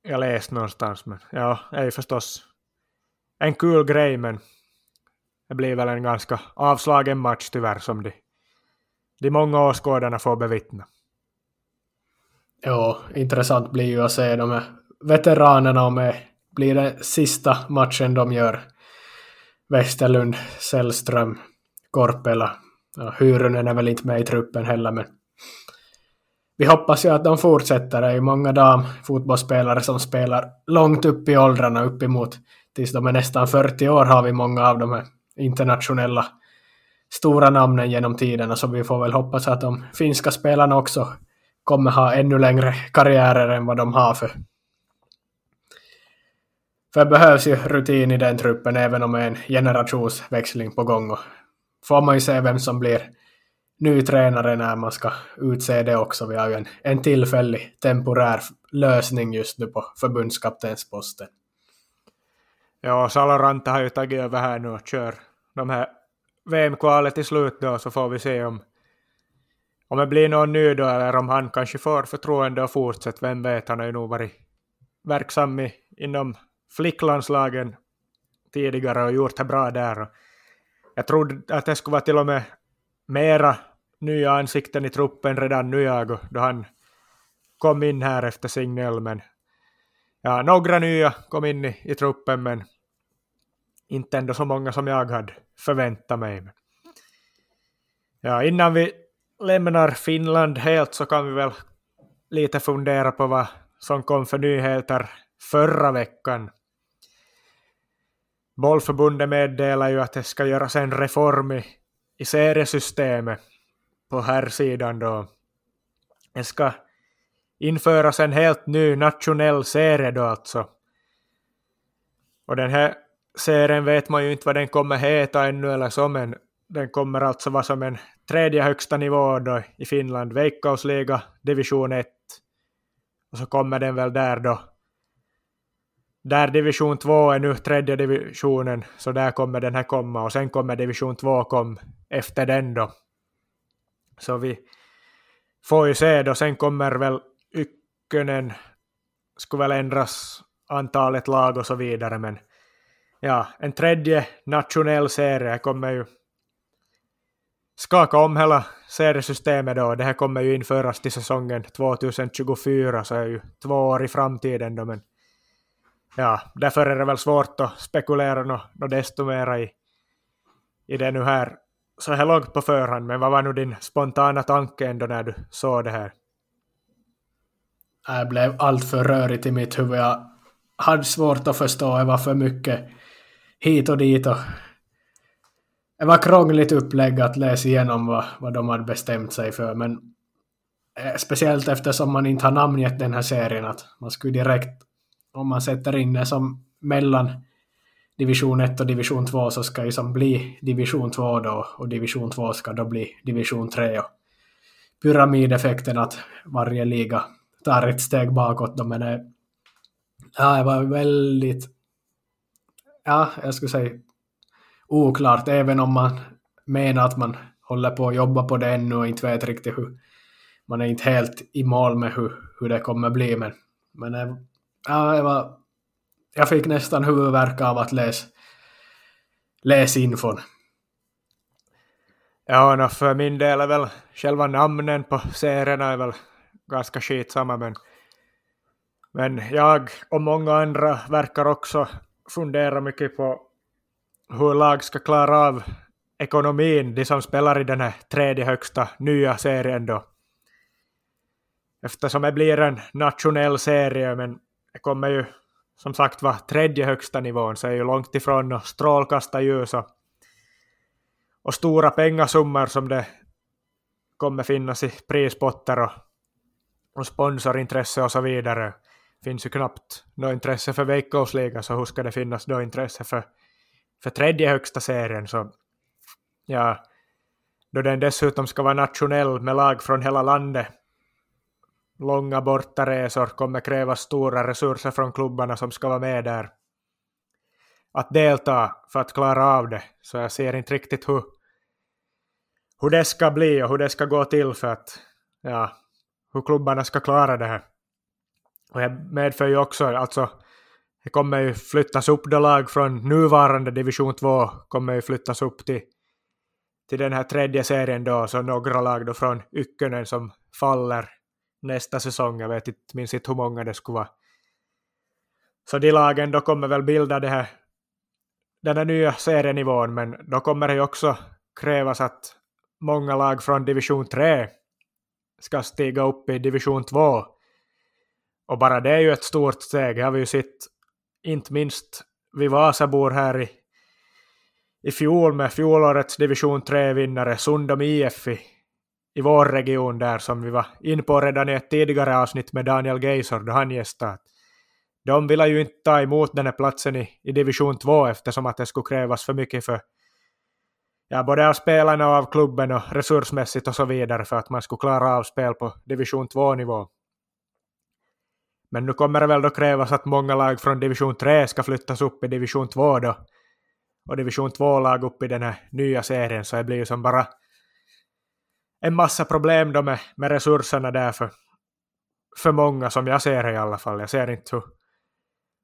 Jag läste någonstans, men ja, det är ju förstås en kul grej, men det blir väl en ganska avslagen match tyvärr som de, de många åskådarna får bevittna. Ja, intressant blir ju att se de här veteranerna med blir det sista matchen de gör. Westerlund, Sällström, Korpela. Ja, Hyrynen är väl inte med i truppen heller, men vi hoppas ju att de fortsätter. Det är ju många damfotbollsspelare som spelar långt upp i åldrarna, uppemot tills de är nästan 40 år har vi många av de här internationella stora namnen genom tiderna, så vi får väl hoppas att de finska spelarna också kommer ha ännu längre karriärer än vad de har för. För det behövs ju rutin i den truppen även om det är en generationsväxling på gång. Och får man ju se vem som blir ny tränare när man ska utse det också. Vi har ju en, en tillfällig temporär lösning just nu på förbundskaptensposten. Ja, Saloranta har ju tagit över här nu och kör de här VM-kvalet till slut då, så får vi se om, om det blir någon ny då, eller om han kanske får förtroende och fortsätter. Vem vet, han har ju nog varit verksam i, inom flicklandslagen tidigare och gjort det bra där. Jag trodde att det skulle vara till och med mera nya ansikten i truppen redan nu jag, då han kom in här efter Signell, men ja, några nya kom in i, i truppen, men inte ändå så många som jag hade förväntat mig. Ja, innan vi lämnar Finland helt så kan vi väl lite fundera på vad som kom för nyheter förra veckan. Bollförbundet meddelar ju att det ska göras en reform i, i seriesystemet på här sidan då. Det ska införas en helt ny nationell serie då alltså. Och den här serien vet man ju inte vad den kommer heta ännu eller så, men den kommer alltså vara som en tredje högsta nivå då i Finland, Veikkausliga, division 1. Och så kommer den väl där då. Där division 2 är nu tredje divisionen, så där kommer den här komma och sen kommer division 2 kom efter den då. Så vi får ju se då, sen kommer väl Ykkönen, skulle väl ändras antalet lag och så vidare, men ja, en tredje nationell serie kommer ju skaka om hela seriesystemet då. Det här kommer ju införas till säsongen 2024, så är ju två år i framtiden då, men ja, därför är det väl svårt att spekulera något no, desto mera i, i det nu här så här långt på förhand, men vad var nu din spontana tanke ändå när du såg det här? Det blev alltför rörigt i mitt huvud. Jag hade svårt att förstå, det var för mycket hit och dit och det var krångligt upplägg att läsa igenom vad, vad de hade bestämt sig för, men eh, speciellt eftersom man inte har namngett den här serien, att man skulle direkt, om man sätter in det som mellan division 1 och division 2 så ska det som bli division 2 då, och division 2 ska då bli division 3. Och pyramideffekten att varje liga tar ett steg bakåt då, men det, ja, det var väldigt ja, jag skulle säga oklart, även om man menar att man håller på att jobba på det ännu och inte vet riktigt hur, man är inte helt i mål med hur, hur det kommer bli, men, men ja, jag, var, jag fick nästan huvudvärk av att läsa läs infon. Ja, no, för min del är väl själva namnen på serierna är väl ganska skitsamma, men, men jag och många andra verkar också fundera mycket på hur lag ska klara av ekonomin, de som spelar i den här tredje högsta nya serien då. Eftersom det blir en nationell serie, men det kommer ju som sagt vara tredje högsta nivån, så är ju långt ifrån och strålkastarljus och, och stora pengasummor som det kommer finnas i prispotter och, och sponsorintresse och så vidare finns ju knappt något intresse för veckosliga, så hur ska det finnas då intresse för, för tredje högsta serien? Så ja, då den dessutom ska vara nationell med lag från hela landet, långa bortaresor kommer kräva stora resurser från klubbarna som ska vara med där. Att delta för att klara av det, så jag ser inte riktigt hur, hur det ska bli och hur det ska gå till för att, ja, hur klubbarna ska klara det här. Och det medför ju också, alltså, det kommer ju flyttas upp det lag från nuvarande division 2, kommer ju flyttas upp till, till den här tredje serien då, så några lag då från Ykkönen som faller nästa säsong, jag vet inte, minns inte hur många det skulle vara. Så de lagen då kommer väl bilda det här, den här nya serienivån, men då kommer det ju också krävas att många lag från division 3 ska stiga upp i division 2 och bara det är ju ett stort steg. Det har vi ju sett, inte minst vi Vasabor här i, i fjol med fjolårets division 3-vinnare Sundom IF i, i vår region där som vi var in på redan i ett tidigare avsnitt med Daniel Geisor då han gästade. De ville ju inte ta emot den här platsen i, i division 2 eftersom att det skulle krävas för mycket för ja, både av spelarna och av klubben och resursmässigt och så vidare för att man skulle klara av spel på division 2-nivå. Men nu kommer det väl då krävas att många lag från division 3 ska flyttas upp i division 2 då. Och division 2-lag upp i den här nya serien så det blir ju som bara en massa problem då med, med resurserna där för, för många som jag ser det i alla fall. Jag ser inte hur,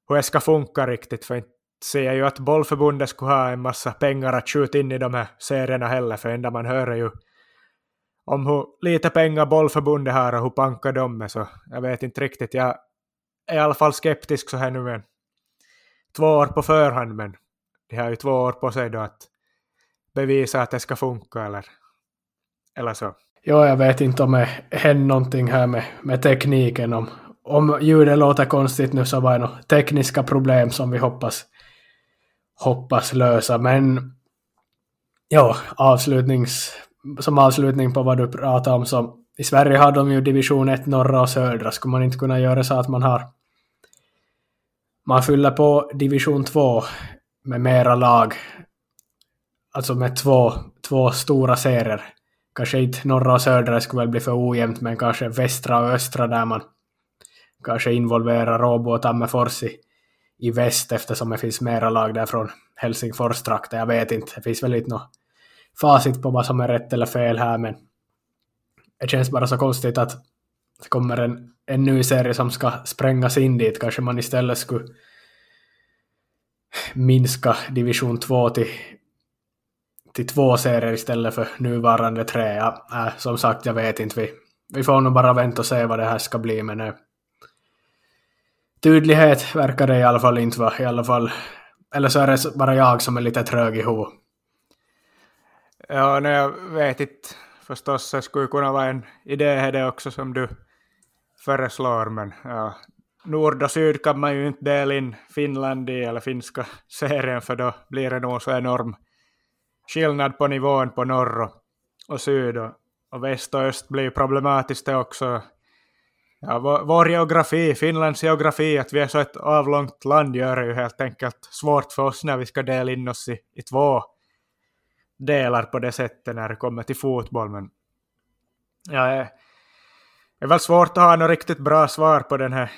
hur det ska funka riktigt för inte ser jag ju att bollförbundet skulle ha en massa pengar att skjuta in i de här serierna heller för enda man hör är ju om hur lite pengar bollförbundet har och hur pankar de är så jag vet inte riktigt. Jag är i alla fall skeptisk så här nu men två år på förhand men de har ju två år på sig då att bevisa att det ska funka eller, eller så. Ja, jag vet inte om det händer någonting här med, med tekniken. Om, om ljudet låter konstigt nu så var det några tekniska problem som vi hoppas, hoppas lösa. Men ja, avslutnings, som avslutning på vad du pratade om så i Sverige har de ju division 1 norra och södra. Skulle man inte kunna göra så att man har man fyller på division 2 med mera lag, alltså med två, två stora serier. Kanske inte norra och södra skulle väl bli för ojämnt, men kanske västra och östra där man kanske involverar Råbo och Tammerfors i, i väst eftersom det finns mera lag där från Helsingfors-trakten. Jag vet inte, det finns väl inte något facit på vad som är rätt eller fel här, men det känns bara så konstigt att det kommer en, en ny serie som ska sprängas in dit. Kanske man istället skulle minska division 2 till, till två serier istället för nuvarande tre. Ja, äh, som sagt, jag vet inte. Vi, vi får nog bara vänta och se vad det här ska bli. Men äh, tydlighet verkar det i alla fall inte vara. I alla fall, eller så är det bara jag som är lite trög i huvudet. Ja, nej, jag vet inte. Förstås, det skulle kunna vara en idé det också som du föreslår, men ja, nord och syd kan man ju inte dela in Finland i, eller finska serien, för då blir det nog så enorm skillnad på nivån på norr och, och syd, och, och väst och öst blir problematiskt det också. Ja, vår, vår geografi, Finlands geografi, att vi är så ett avlångt land gör det ju helt enkelt svårt för oss när vi ska dela in oss i, i två delar på det sättet när det kommer till fotboll. Men ja, det är väl svårt att ha något riktigt bra svar på den här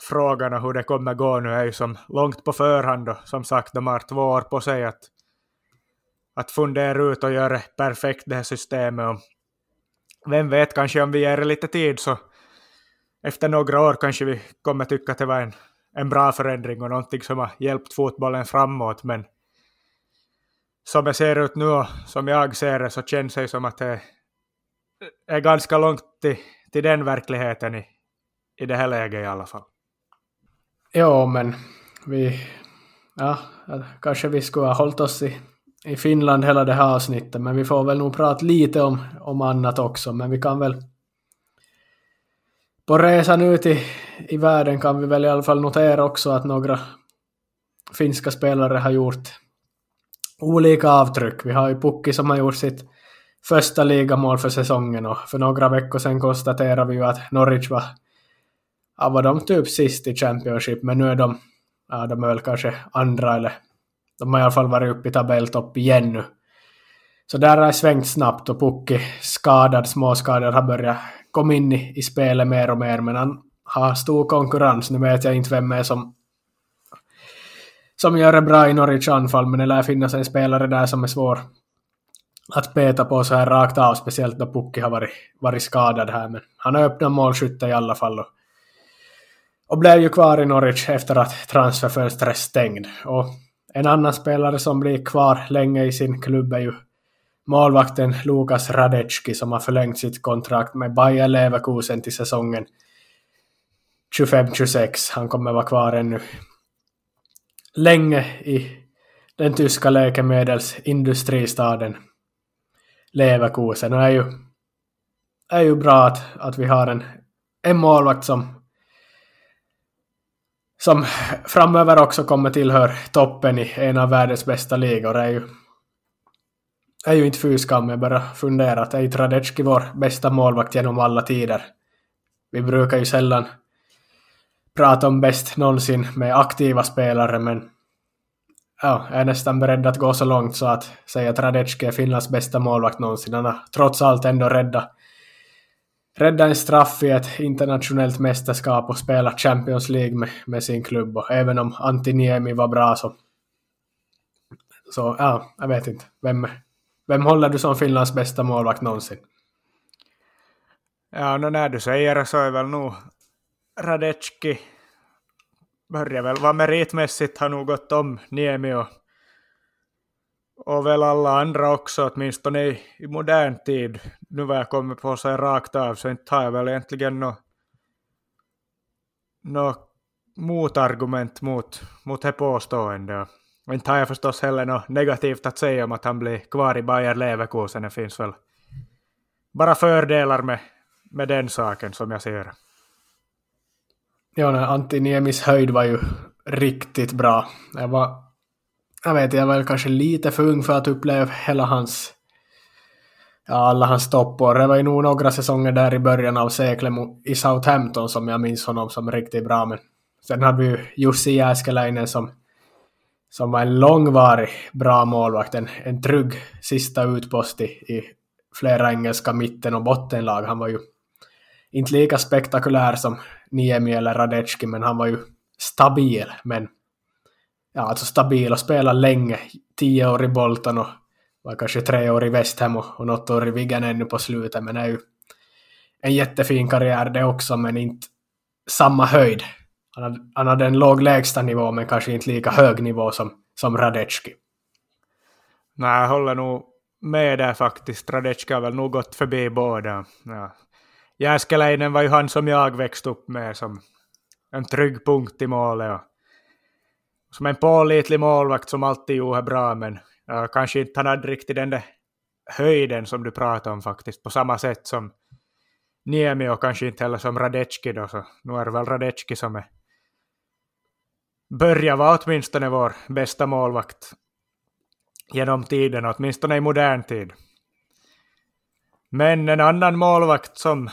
frågan och hur det kommer gå nu är ju som långt på förhand och som sagt de har två år på sig att, att fundera ut och göra perfekt det här systemet och vem vet, kanske om vi ger det lite tid så efter några år kanske vi kommer tycka att det var en, en bra förändring och någonting som har hjälpt fotbollen framåt men som det ser ut nu och som jag ser det så känns det som att det är ganska långt till, till den verkligheten i, i det här läget i alla fall. Ja, men vi... Ja, kanske vi skulle ha hållit oss i, i Finland hela det här avsnittet, men vi får väl nog prata lite om, om annat också, men vi kan väl... På resan ut i, i världen kan vi väl i alla fall notera också att några finska spelare har gjort olika avtryck. Vi har ju Pukki som har gjort sitt första ligamål för säsongen och för några veckor sedan konstaterade vi ju att Norwich var, ja, var de typ sist i Championship, men nu är de, ja, de är väl kanske andra eller de har i alla fall varit uppe i tabelltopp igen nu. Så där har det svängt snabbt och Pukki skadad, småskadad, har börjat komma in i, i spelet mer och mer, men han har stor konkurrens. Nu vet jag inte vem är som som gör det bra i Norwich anfall, men det lär finnas en spelare där som är svår att peta på så här rakt av, speciellt då Pukki har varit, varit skadad här. Men han har öppnat målskytte i alla fall. Och, och blev ju kvar i Norwich efter att transferfönstret stängd. Och en annan spelare som blir kvar länge i sin klubb är ju målvakten Lukas Radecki som har förlängt sitt kontrakt med Bayer Leverkusen till säsongen 25-26. Han kommer vara kvar ännu länge i den tyska läkemedelsindustristaden Leverkusen. Och det är ju, är ju bra att, att vi har en, en målvakt som som framöver också kommer tillhör toppen i en av världens bästa ligor. Det är ju, är ju inte fy skam, jag bara funderar att är Tradecki vår bästa målvakt genom alla tider? Vi brukar ju sällan prata om bäst någonsin med aktiva spelare, men ja, jag är nästan beredd att gå så långt så att säga att Radecki är Finlands bästa målvakt någonsin. Han har trots allt ändå räddat rädda en straff i ett internationellt mästerskap och spela Champions League med, med sin klubb. Och även om Antiniemi var bra så... Så ja, jag vet inte. Vem, vem håller du som Finlands bästa målvakt någonsin? Ja, no, när du säger det så är väl nog Radecki börjar väl vara meritmässigt har nog gått om Niemi och, och väl alla andra också, åtminstone i, i modern tid. Nu vad jag kommer på sig rakt av så inte har jag väl egentligen något no motargument mot, mot det påståendet. Och inte har jag förstås heller något negativt att säga om att han blir kvar i Bayer Leverkusen. Det finns väl bara fördelar med, med den saken som jag ser Ja, nej, Antiniemis höjd var ju riktigt bra. Jag var, jag vet, jag var kanske lite för ung för att uppleva hela hans, alla hans toppår. Det var ju nog några säsonger där i början av seklet i Southampton som jag minns honom som riktigt bra. Men sen hade vi ju Jussi Jääskeläinen som, som var en långvarig bra målvakt, en, en trygg sista utpost i, i flera engelska mitten och bottenlag. Han var ju inte lika spektakulär som Niemi eller Radecki, men han var ju stabil. Men ja, alltså stabil och spelade länge. Tio år i Bolton och var kanske tre år i Westham och, och något år i Wigan ännu på slutet, men är ju en jättefin karriär det också, men inte samma höjd. Han hade, han hade en låg lägsta nivå, men kanske inte lika hög nivå som, som Radecki. Nej, jag håller nog med där faktiskt. Radecki har väl nog gått förbi båda. Ja. Jääskeläinen var ju han som jag växte upp med som en trygg punkt i målet. Och som en pålitlig målvakt som alltid gjorde bra, men kanske inte han hade riktigt den där höjden som du pratade om faktiskt, på samma sätt som Niemi och kanske inte heller som Radecki då, så nu är det väl Radecki som är börjar vara åtminstone vår bästa målvakt genom tiden, åtminstone i modern tid. Men en annan målvakt som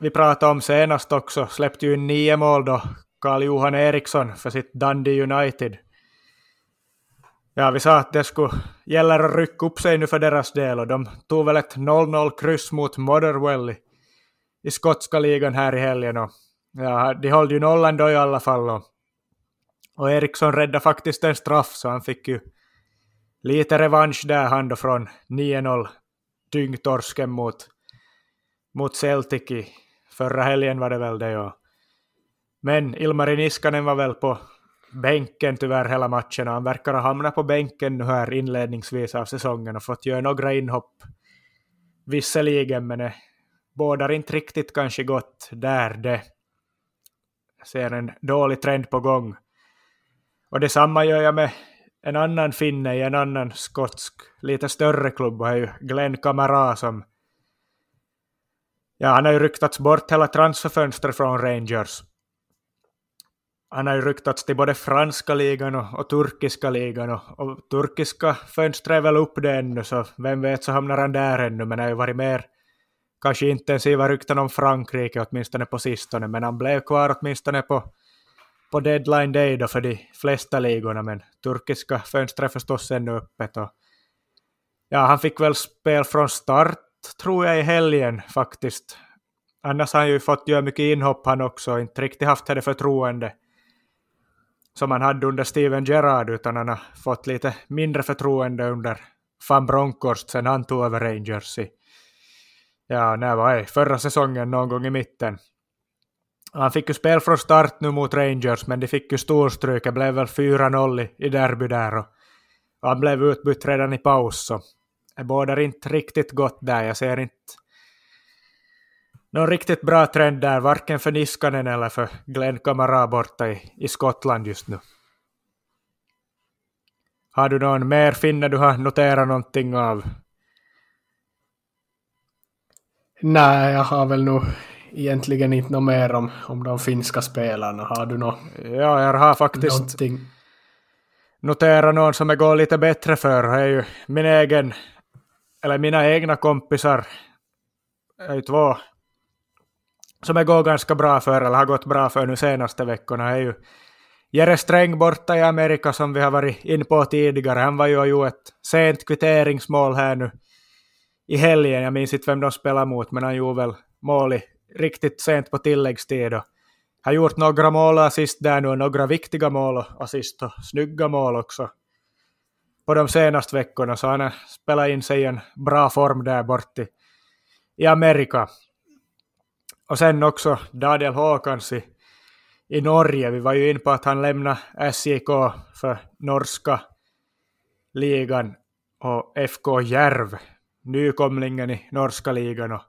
vi pratade om senast också, släppte ju in nio mål då, Karl-Johan Eriksson för sitt Dundee United. Ja, vi sa att det skulle gälla att rycka upp sig nu för deras del och de tog väl ett 0-0 kryss mot Motherwell i, i skotska ligan här i helgen och ja, de höll ju nollan då i alla fall och, och Eriksson räddade faktiskt en straff så han fick ju lite revansch där han då från 9-0 dyngtorsken mot, mot Celtic i, Förra helgen var det väl det, Och, Men Ilmari Niskanen var väl på bänken tyvärr hela matchen. Han verkar ha hamnat på bänken nu här inledningsvis av säsongen och fått göra några inhopp. Visserligen, men det bådar inte riktigt kanske gott där det. ser en dålig trend på gång. Och detsamma gör jag med en annan finne i en annan skotsk, lite större klubb, och är ju Glenn Kamara som Ja, han har ju ryktats bort hela transferfönstret från Rangers. Han har ju ryktats till både franska ligan och, och turkiska ligan och, och, turkiska fönstret är väl upp det ännu så vem vet så hamnar han där ännu men det har ju varit mer kanske intensiva rykten om Frankrike åtminstone på sistone men han blev kvar åtminstone på, på deadline day då för de flesta ligorna men turkiska fönstret är förstås ännu öppet och ja han fick väl spel från start tror jag i helgen faktiskt. Annars har han ju fått göra mycket inhopp han också, inte riktigt haft det förtroende som han hade under Steven Gerrard, utan han har fått lite mindre förtroende under van Bronckhorst sen han tog över Rangers i, ja, när var det? Förra säsongen någon gång i mitten. Han fick ju spel från start nu mot Rangers, men de fick ju storstryk. Det blev väl 4-0 i, i derby där och, och han blev utbytt redan i paus. Så det bådar inte riktigt gott där. Jag ser inte någon riktigt bra trend där, varken för Niskanen eller för Glenn Kamara borta i, i Skottland just nu. Har du någon mer finne du har noterat någonting av? Nej, jag har väl nog egentligen inte något mer om, om de finska spelarna. Har du något? Ja, jag har faktiskt någonting? noterat någon som det går lite bättre för. Det är ju min egen eller mina egna kompisar, är ju två som det går ganska bra för, eller har gått bra för nu senaste veckorna, är ju Jere Sträng borta i Amerika som vi har varit in på tidigare, han var ju och gjorde ett sent kvitteringsmål här nu i helgen. Jag minns inte vem de spelade mot, men han gjorde väl mål i riktigt sent på tilläggstid. Och har gjort några mål och assist där nu, några viktiga mål och assist och snygga mål också på de senaste veckorna, så han har spelat in sig i en bra form där bort i Amerika. Och sen också Daniel Håkans i, i Norge. Vi var ju in på att han lämnade SJK för norska ligan och FK Järv, nykomlingen i norska ligan. Och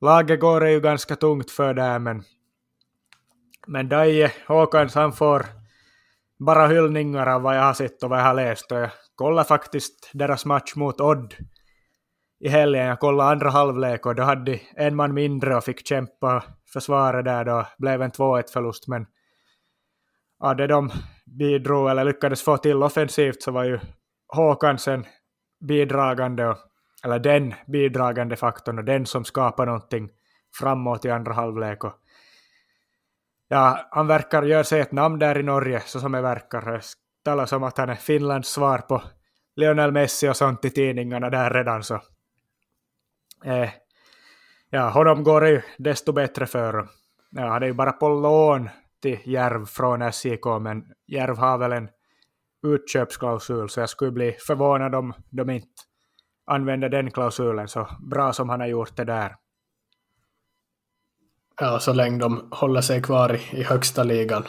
laget går det ju ganska tungt för där, men, men Daje Håkans han får bara hyllningar av vad jag har sett och vad jag har läst. Och jag kollade faktiskt deras match mot Odd i helgen. Jag kollade andra halvlek och då hade de en man mindre och fick kämpa försvara där då. blev en 2-1 förlust men ja, det de bidrog eller lyckades få till offensivt så var ju Håkansen bidragande, eller den bidragande faktorn och den som skapar någonting framåt i andra halvlek. Och ja, han verkar göra sig ett namn där i Norge, så som det verkar. Det talas om att han är Finlands svar på Lionel Messi och sånt i tidningarna där redan. Så. Eh, ja, honom går det ju desto bättre för. Ja, han är ju bara på lån till Järv från SJK, men Järv har väl en utköpsklausul, så jag skulle bli förvånad om de inte använder den klausulen så bra som han har gjort det där. Ja, så länge de håller sig kvar i, i högsta ligan.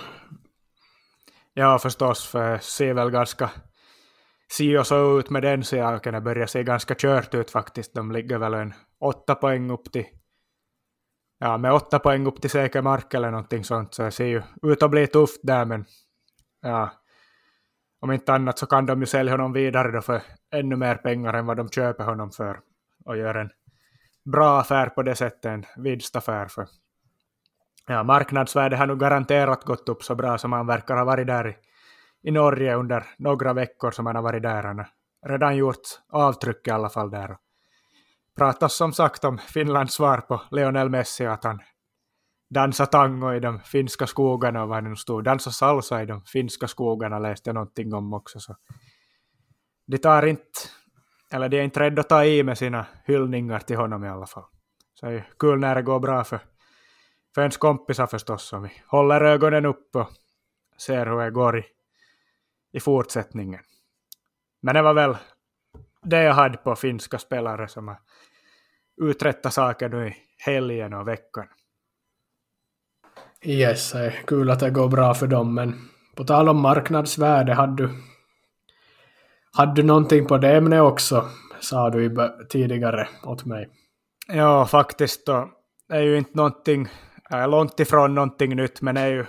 Ja, förstås, för ser väl ganska si och så ut med den saken. Det börjar se ganska kört ut faktiskt. De ligger väl en åtta poäng upp till ja, med åtta poäng upp till säker mark eller någonting sånt, så det ser ju ut att bli tufft där, men ja, om inte annat så kan de ju sälja honom vidare då för ännu mer pengar än vad de köper honom för och gör en bra affär på det sättet, en vinstaffär för ja, marknadsvärdet har nu garanterat gått upp så bra som han verkar ha varit där i, i Norge under några veckor som han har varit där. Han har redan gjort avtryck i alla fall där. Pratas som sagt om Finlands svar på Lionel Messi, att han dansar tango i de finska skogarna och vad det nu stod, dansa salsa i de finska skogarna läste jag någonting om också. Så. De tar inte, eller de är inte rädda att ta i med sina hyllningar till honom i alla fall. Så det är kul när det går bra för för ens kompisar förstås, om vi håller ögonen upp och ser hur det går i, i fortsättningen. Men det var väl det jag hade på finska spelare som har uträttat saker nu i helgen och veckan. Yes, kul att det går bra för dem, men på tal om marknadsvärde, hade du, hade du någonting på det ämnet också, sa du tidigare åt mig. Ja, faktiskt. Då. Det är ju inte någonting är långt ifrån någonting nytt, men det är ju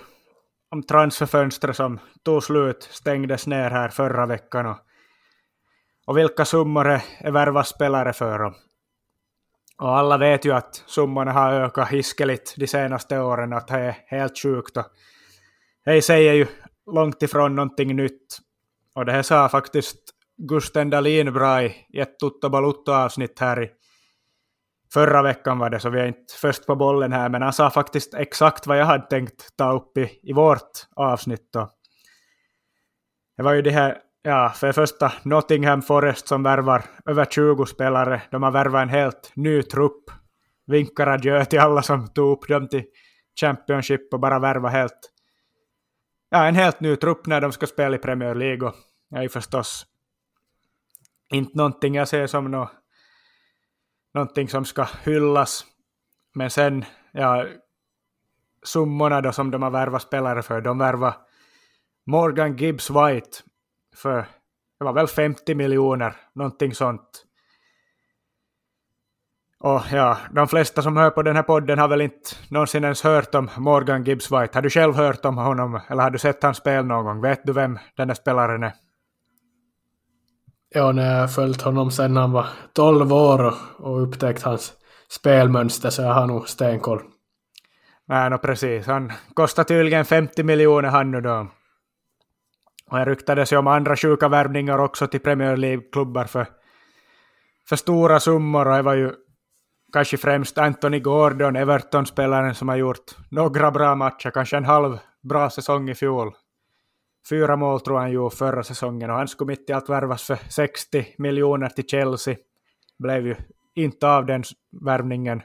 om transferfönstret som tog slut, stängdes ner här förra veckan och, och vilka summor det är värva spelare för. Och, och alla vet ju att summorna har ökat hiskeligt de senaste åren, att det är helt sjukt. Och det säger ju långt ifrån någonting nytt. Och det här sa faktiskt Gusten Dahlin bra i ett Tutto Balutto-avsnitt här i förra veckan var det, så vi är inte först på bollen här, men han sa faktiskt exakt vad jag hade tänkt ta upp i, i vårt avsnitt. Då. Det var ju de här, ja, för det första Nottingham Forest som värvar över 20 spelare. De har värvat en helt ny trupp. Vinkar adjö till alla som tog upp dem till Championship och bara värva helt, ja, en helt ny trupp när de ska spela i Premier League. Och det är ju förstås inte någonting jag ser som något någonting som ska hyllas. Men sen, ja, summorna då som de har värvat spelare för, de värvar Morgan Gibbs White för, det var väl 50 miljoner, någonting sånt. Och ja, de flesta som hör på den här podden har väl inte någonsin ens hört om Morgan Gibbs White. Har du själv hört om honom eller har du sett hans spel någon gång? Vet du vem den här spelaren är? Ja, när jag följt honom sedan han var 12 år och, och upptäckt hans spelmönster så jag har nog stenkoll. Nej, no, precis. Han kostar tydligen 50 miljoner han nu då. Och det ryktades ju om andra sjuka värvningar också till Premier League-klubbar för, för stora summor och det var ju kanske främst Anthony Gordon, Everton-spelaren som har gjort några bra matcher, kanske en halv bra säsong i fjol. Fyra mål tror han gjorde förra säsongen och han skulle mitt i allt värvas för 60 miljoner till Chelsea. Blev ju inte av den värvningen.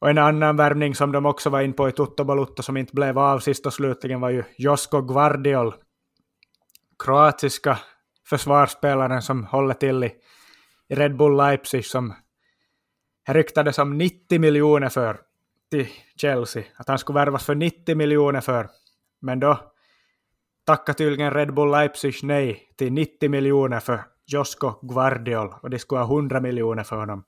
Och en annan värvning som de också var in på i Toto Balutto som inte blev av sist och slutligen var ju Josko Gvardiol. Kroatiska försvarsspelaren som håller till i Red Bull Leipzig som ryktades om 90 miljoner för till Chelsea. Att han skulle värvas för 90 miljoner för. Men då tackade tydligen Red Bull Leipzig nej till 90 miljoner för Josko Gvardiol och de skulle ha 100 miljoner för honom.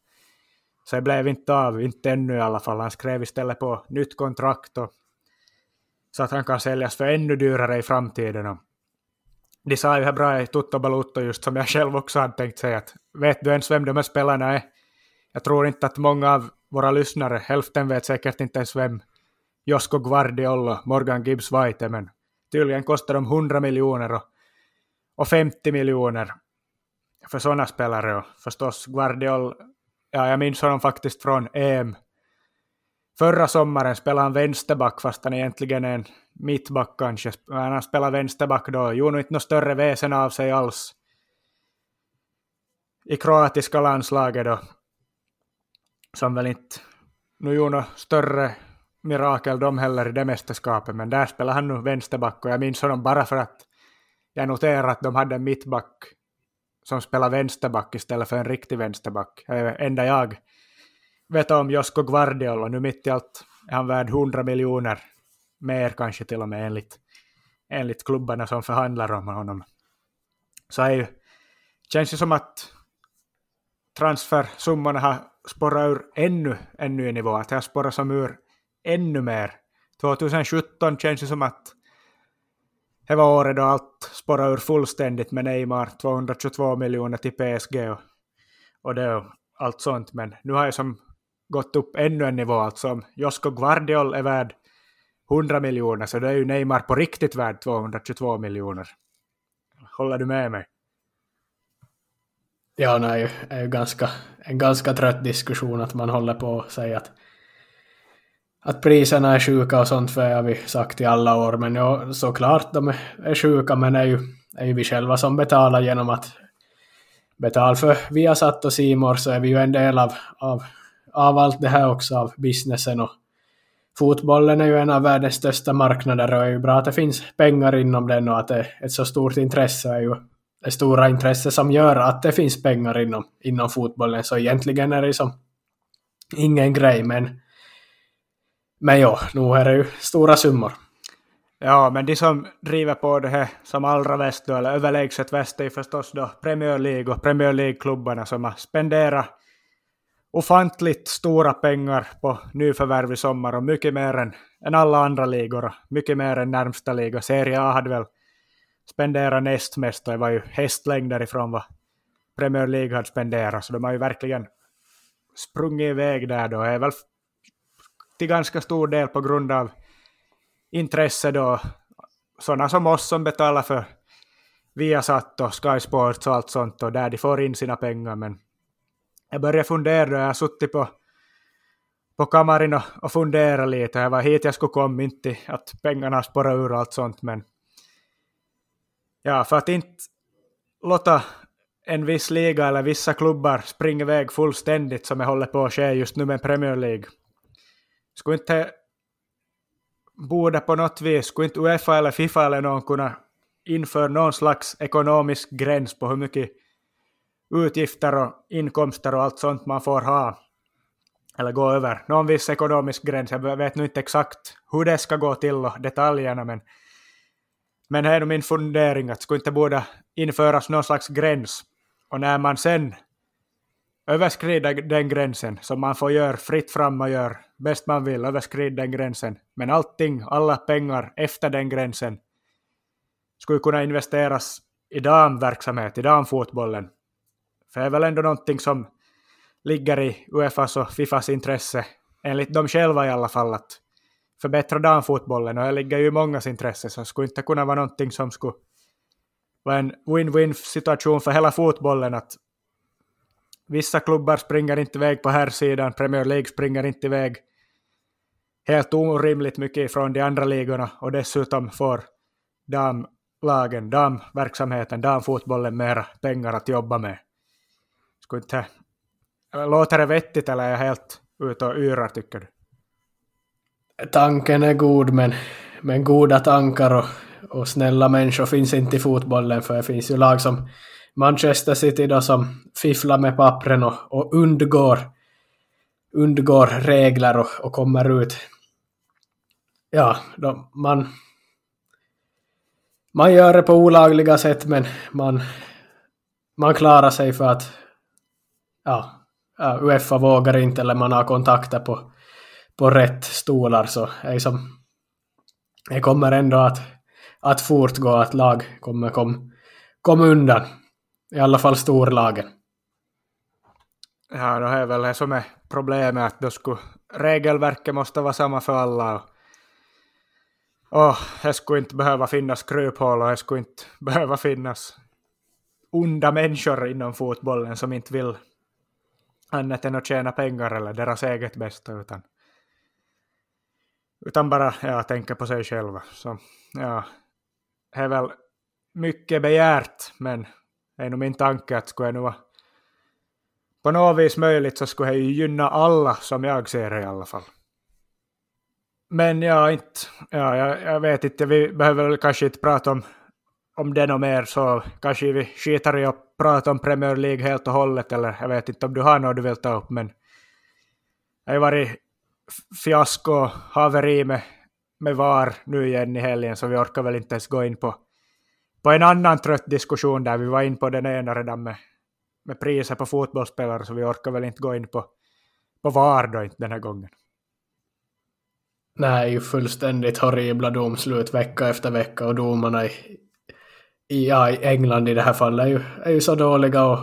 Så det blev inte av, inte ännu i alla fall. Han skrev istället på nytt kontrakt och, så att han kan säljas för ännu dyrare i framtiden. Och de sa ju här bra i Tutto Balutto just som jag själv också hade tänkt säga att vet du ens vem de här spelarna är? Jag tror inte att många av våra lyssnare, hälften vet säkert inte ens vem Josko Guardiola, och Morgan Gibbs White är, men tydligen kostar de 100 miljoner och, och 50 miljoner för sådana spelare. Och förstås Guardiola ja jag minns honom faktiskt från EM. Förra sommaren spelade han vänsterback fast han egentligen är en mittback kanske. Men han spelade vänsterback då, gjorde nog inte något större väsen av sig alls. I kroatiska landslaget då. Som väl inte nu gjorde något större mirakel de heller i det mästerskapet, men där spelade han nu vänsterback och jag minns honom bara för att jag noterade att de hade en mittback som spelar vänsterback istället för en riktig vänsterback. Är enda jag vet om Josko Guardiola. nu mitt i allt är han värd 100 miljoner mer kanske till och med enligt, enligt klubbarna som förhandlar om honom. Så är ju, känns ju som att transfersummorna har spårat ur ännu en ny nivå, att det har spårat som ur ännu mer. 2017 känns det som att det var året då allt spårade ur fullständigt med Neymar, 222 miljoner till PSG och, och det och allt sånt. Men nu har jag som gått upp ännu en nivå. Alltså om Josko Guardiol är värd 100 miljoner så då är ju Neymar på riktigt värd 222 miljoner. Håller du med mig? Ja, det är ju ganska, en ganska trött diskussion att man håller på att säga att att priserna är sjuka och sånt för har vi sagt i alla år. Men ja, såklart de är sjuka, men det är ju, är ju vi själva som betalar genom att betala för Viasat och Simor så är vi ju en del av, av, av allt det här också, av businessen. Och fotbollen är ju en av världens största marknader och det är ju bra att det finns pengar inom den och att det är ett så stort intresse är ju det stora intresse som gör att det finns pengar inom, inom fotbollen. Så egentligen är det som ingen grej, men men ja, nu är det ju stora summor. Ja, men de som driver på det här som allra väst då, eller överlägset väst, är förstås då Premier League och Premier League-klubbarna som har spenderat ofantligt stora pengar på nyförvärv i sommar och mycket mer än, än alla andra ligor och mycket mer än närmsta liga. Serie A hade väl spenderat näst mest och det var ju hästlängder ifrån vad Premier League hade spenderat, så de har ju verkligen sprungit iväg där då. Det är väl till ganska stor del på grund av intresse då, sådana som oss som betalar för Viasat och Sky Sports och allt sånt och där de får in sina pengar. Men jag började fundera då, jag har suttit på, på kammaren och, och funderat lite. Det var hit jag skulle komma, inte att pengarna spårar ur och allt sånt. Men ja, för att inte låta en viss liga eller vissa klubbar springa iväg fullständigt som jag håller på att ske just nu med Premier League skulle inte borde på något vis, skulle inte Uefa eller Fifa eller någon kunna införa någon slags ekonomisk gräns på hur mycket utgifter och inkomster och allt sånt man får ha eller gå över. Någon viss ekonomisk gräns, jag vet nu inte exakt hur det ska gå till och detaljerna men men det är min fundering att skulle inte borde införas någon slags gräns och när man sen överskrida den gränsen som man får göra fritt fram och göra bäst man vill, överskrida den gränsen. Men allting, alla pengar efter den gränsen skulle kunna investeras i damverksamhet, i damfotbollen. För det är väl ändå någonting som ligger i Uefas och Fifas intresse, enligt dem själva i alla fall, att förbättra damfotbollen och det ligger ju i mångas intresse, så det skulle inte kunna vara någonting som skulle vara en win-win situation för hela fotbollen, att Vissa klubbar springer inte iväg på här sidan, Premier League springer inte iväg helt orimligt mycket från de andra ligorna och dessutom får damlagen, damverksamheten, damfotbollen mera pengar att jobba med. Skulle inte, låter det vettigt eller är jag helt ute och yrar tycker du? Tanken är god men, men goda tankar och, och snälla människor finns inte i fotbollen för det finns ju lag som Manchester City då som fifflar med pappren och, och undgår, undgår regler och, och kommer ut. Ja, då man, man gör det på olagliga sätt men man, man klarar sig för att ja, Uefa vågar inte eller man har kontakter på, på rätt stolar så är som, det kommer ändå att, att fortgå att lag kommer kom, kom undan. I alla fall storlagen. Ja, det är väl det som är problemet att då skulle regelverket måste vara samma för alla. Och, och det skulle inte behöva finnas kryphål och det skulle inte behöva finnas onda människor inom fotbollen som inte vill annat än att tjäna pengar eller deras eget bästa utan, utan bara ja, tänka på sig själva. Så ja, det är väl mycket begärt men är nog min tanke att skulle det nu vara på något vis möjligt så skulle det ju gynna alla som jag ser det i alla fall. Men ja, inte, ja jag, jag vet inte, vi behöver väl kanske inte prata om, om det något mer så kanske vi skiter i att prata om Premier League helt och hållet eller jag vet inte om du har något du vill ta upp men det har ju varit fiasko, haveri med, med VAR nu igen i helgen så vi orkar väl inte ens gå in på på en annan trött diskussion där vi var in på den ena redan med, med priser på fotbollsspelare så vi orkar väl inte gå in på, på VAR då inte den här gången. Nej, ju fullständigt horribla domslut vecka efter vecka och domarna i, i, ja, i England i det här fallet är ju, är ju så dåliga och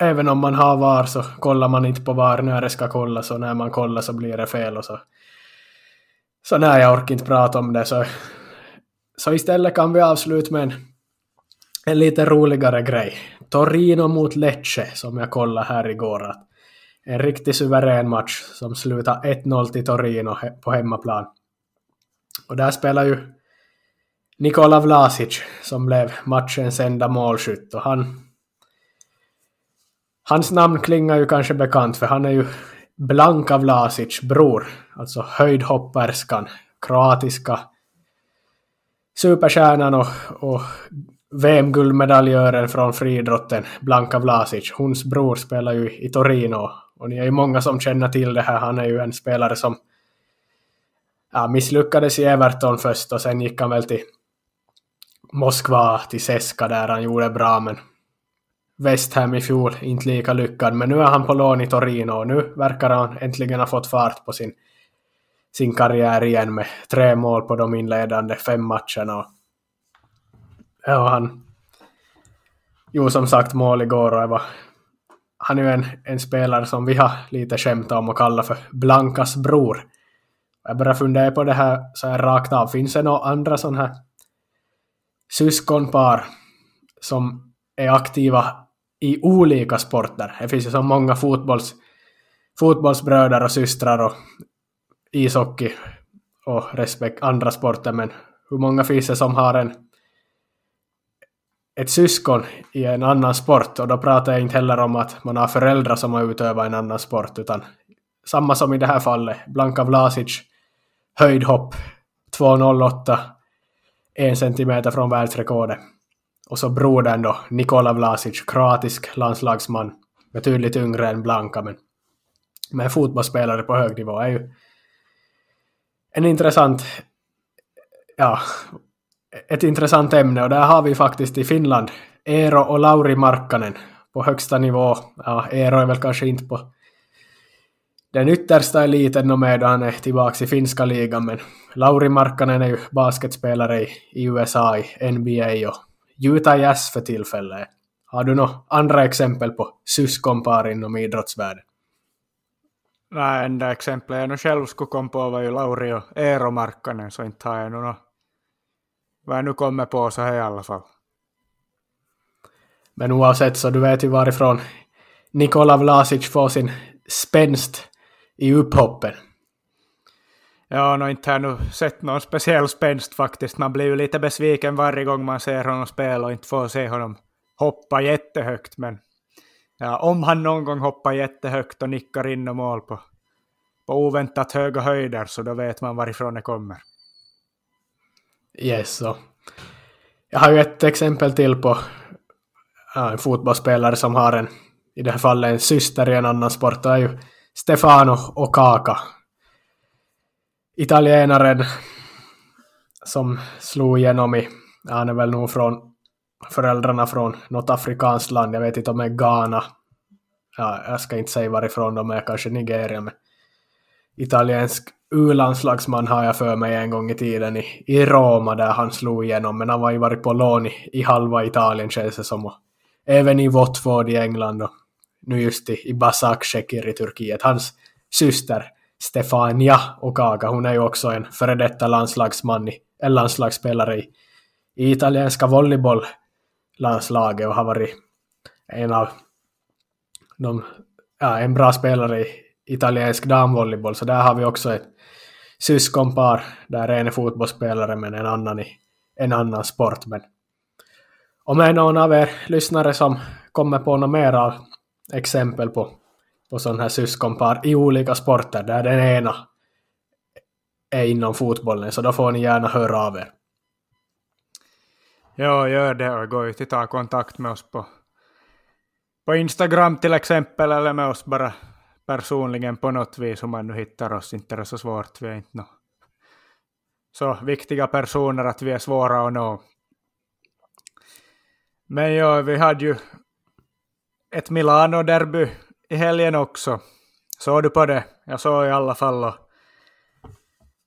även om man har VAR så kollar man inte på VAR när det ska kollas och när man kollar så blir det fel och så. Så nej, jag orkar inte prata om det så så istället kan vi avsluta med en, en lite roligare grej. Torino mot Lecce som jag kollade här igår. En riktigt suverän match som slutar 1-0 till Torino på hemmaplan. Och där spelar ju Nikola Vlasic som blev matchens enda målskytt och han Hans namn klingar ju kanske bekant för han är ju Blanka Vlasic bror, alltså höjdhopperskan, kroatiska superstjärnan och, och VM-guldmedaljören från friidrotten, Blanka Vlasic. Hons bror spelar ju i Torino och ni är ju många som känner till det här. Han är ju en spelare som ja, misslyckades i Everton först och sen gick han väl till Moskva, till Seska där han gjorde bra men West Ham i fjol inte lika lyckad. Men nu är han på lån i Torino och nu verkar han äntligen ha fått fart på sin sin karriär igen med tre mål på de inledande fem matcherna. Och, ja, han Jo, som sagt mål igår och var, han är ju en, en spelare som vi har lite skämtat om och kallat för Blankas bror. Jag börjar fundera på det här så här rakt av. Finns det några andra sådana här syskonpar som är aktiva i olika sporter? Det finns ju så många fotbolls, fotbollsbröder och systrar och ishockey och respekt andra sporter, men hur många finns det som har en ett syskon i en annan sport och då pratar jag inte heller om att man har föräldrar som har utövat en annan sport utan samma som i det här fallet, Blanka Vlasic höjdhopp 2,08 en centimeter från världsrekordet. Och så brodern då, Nikola Vlasic, kroatisk landslagsman, betydligt yngre än Blanka men, men fotbollsspelare på hög nivå är ju en intressant, ja, ett intressant ämne och där har vi faktiskt i Finland Eero och Lauri Markkanen på högsta nivå. Ja, Eero är väl kanske inte på den yttersta eliten och med då han är tillbaka i finska ligan men Lauri Markkanen är ju basketspelare i, i USA i NBA och Utah Jazz för tillfället. Har du några andra exempel på syskonpar inom idrottsvärlden? Nej, enda exemplet jag nu själv skulle komma på var ju Lauri och Eero Markkanen, så inte har jag något vad jag nu kommer på så här i alla fall. Men oavsett så du vet ju varifrån Nikola Vlasic får sin spänst i upphoppen. Ja, no, inte har nu sett någon speciell spänst faktiskt. Man blir ju lite besviken varje gång man ser honom spela och inte får se honom hoppa jättehögt. Men ja, om han någon gång hoppar jättehögt och nickar in och mål på, på oväntat höga höjder så då vet man varifrån det kommer. Yes, så. Jag har ju ett exempel till på ja, en fotbollsspelare som har en, i det här fallet en syster i en annan sport. Det är ju Stefano Okaka. Italienaren som slog igenom i, han är väl nog från föräldrarna från något afrikanskt land, jag vet inte om det är Ghana. Ja, jag ska inte säga varifrån de är, kanske Nigeria, men italiensk U-landslagsman har jag för mig en gång i tiden i, i Roma där han slog igenom, men han var ju varit på lån i, i halva Italien känns det som. Och även i Watford i England och nu just i, i Başakşehir i Turkiet. Hans syster Stefania Okaga, hon är ju också en före detta landslagsman, i, en landslagsspelare i, i italienska landslaget och har varit en av de, ja, en bra spelare i italiensk damvolleyboll, så där har vi också ett syskonpar där en är fotbollsspelare men en annan i en annan sport. Men om det är någon av er lyssnare som kommer på några mera exempel på, på sådana här syskonpar i olika sporter där den ena är inom fotbollen, så då får ni gärna höra av er. Ja, gör det och gå ut och ta kontakt med oss på, på Instagram till exempel, eller med oss bara personligen på något vis, om man nu hittar oss. Inte är det så svårt, vi är inte no. så viktiga personer att vi är svåra att nå. Men ja, vi hade ju ett Milano-derby i helgen också. Såg du på det? Jag såg i alla fall. Och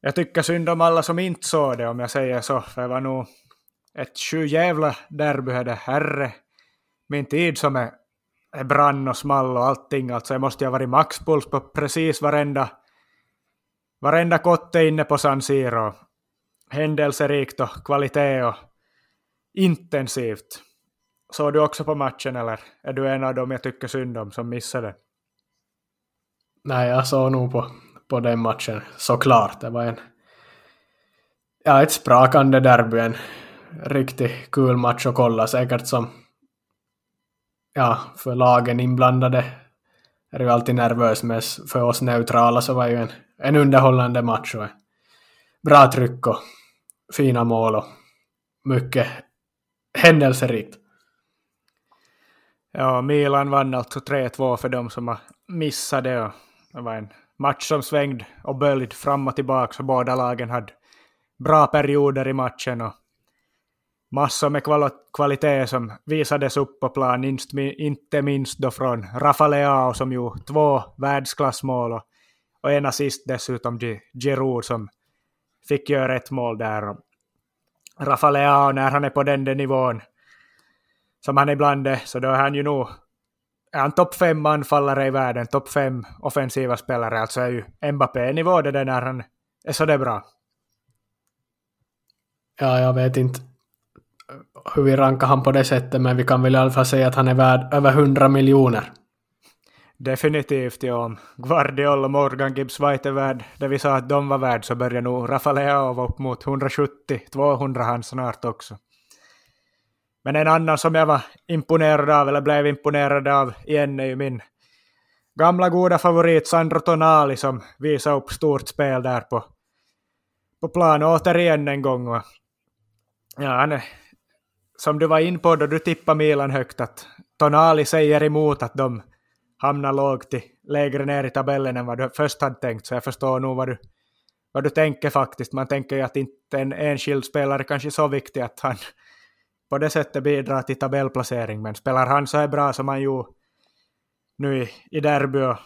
jag tycker synd om alla som inte såg det, om jag säger så. För det var nog ett sjujävla derby är det herre. Min tid som är brann och small och allting. Alltså jag måste ju ha varit maxpuls på precis varenda, varenda kotte inne på San Siro. Händelserikt och kvalitet och intensivt. Såg du också på matchen eller är du en av dem jag tycker synd om som missade? Nej, jag såg nog på, på den matchen såklart. Det var en ja, ett sprakande derby, en riktigt kul match att kolla. Säkert som ja, för lagen inblandade är ju alltid nervös, men för oss neutrala så var det ju en, en underhållande match och en bra tryck och fina mål och mycket händelserikt. Ja, Milan vann alltså 3-2 för de som har missat det. Det var en match som svängde och böljde fram och tillbaka, så båda lagen hade bra perioder i matchen och massor med kvalitet som visades upp på plan, inte minst då från Rafaleao som gjorde två världsklassmål och, och en assist dessutom till Giroud som fick göra ett mål där. Rafaleao, när han är på den där nivån som han ibland är, så då är han ju nog är han topp fem anfallare i världen, topp fem offensiva spelare, alltså är ju Mbappé-nivå det där när han är så det bra. Ja, jag vet inte hur vi rankar han på det sättet, men vi kan väl i alla fall säga att han är värd över 100 miljoner. Definitivt, ja. Guardiola och Morgan Gibbs White är värd, det vi sa att de var värd, så börjar nog Rafalea vara upp mot 170-200 han snart också. Men en annan som jag var imponerad av, eller blev imponerad av igen, är ju min gamla goda favorit Sandro Tonali som visade upp stort spel där på, på plan återigen en gång. Ja, han är som du var in på då du tippade Milan högt, att Tonali säger emot att de hamnar lågt i, lägre ner i tabellen än vad du först hade tänkt, så jag förstår nog vad du, vad du tänker faktiskt. Man tänker ju att inte en enskild spelare kanske är så viktig att han på det sättet bidrar till tabellplacering, men spelar han så här bra som han gjorde nu i, i derby och,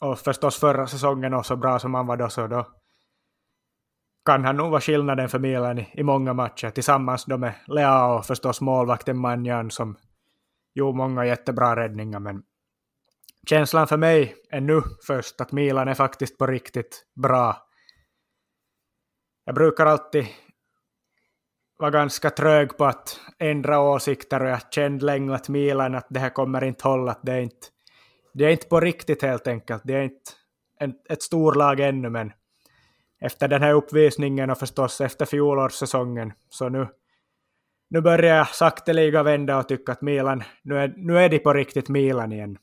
och förstås förra säsongen och så bra som han var då, så då kan han nog vara skillnaden för Milan i, i många matcher tillsammans då med Leao och förstås målvakten Manjan som gjorde många jättebra räddningar men känslan för mig är nu först att Milan är faktiskt på riktigt bra. Jag brukar alltid vara ganska trög på att ändra åsikter och jag kände länge att Milan att det här kommer inte hålla, att det är inte, det är inte på riktigt helt enkelt. Det är inte en, ett storlag ännu men efter den här uppvisningen och förstås efter fjolårssäsongen. Så nu, nu börjar jag sakteliga vända och tycka att Milan, nu är, nu är de på riktigt Milan igen.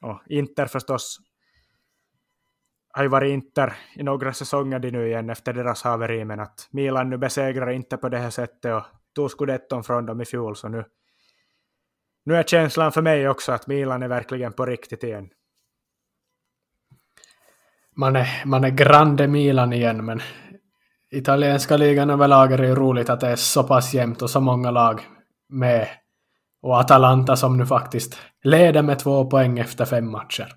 Och Inter förstås har ju varit Inter i några säsonger de nu igen efter deras haveri, men att Milan nu besegrar inte på det här sättet och tog scudetton från dem i fjol, så nu, nu är känslan för mig också att Milan är verkligen på riktigt igen. Man är, man är grande Milan igen, men italienska ligan överlag är det ju roligt att det är så pass jämnt och så många lag med. Och Atalanta som nu faktiskt leder med två poäng efter fem matcher.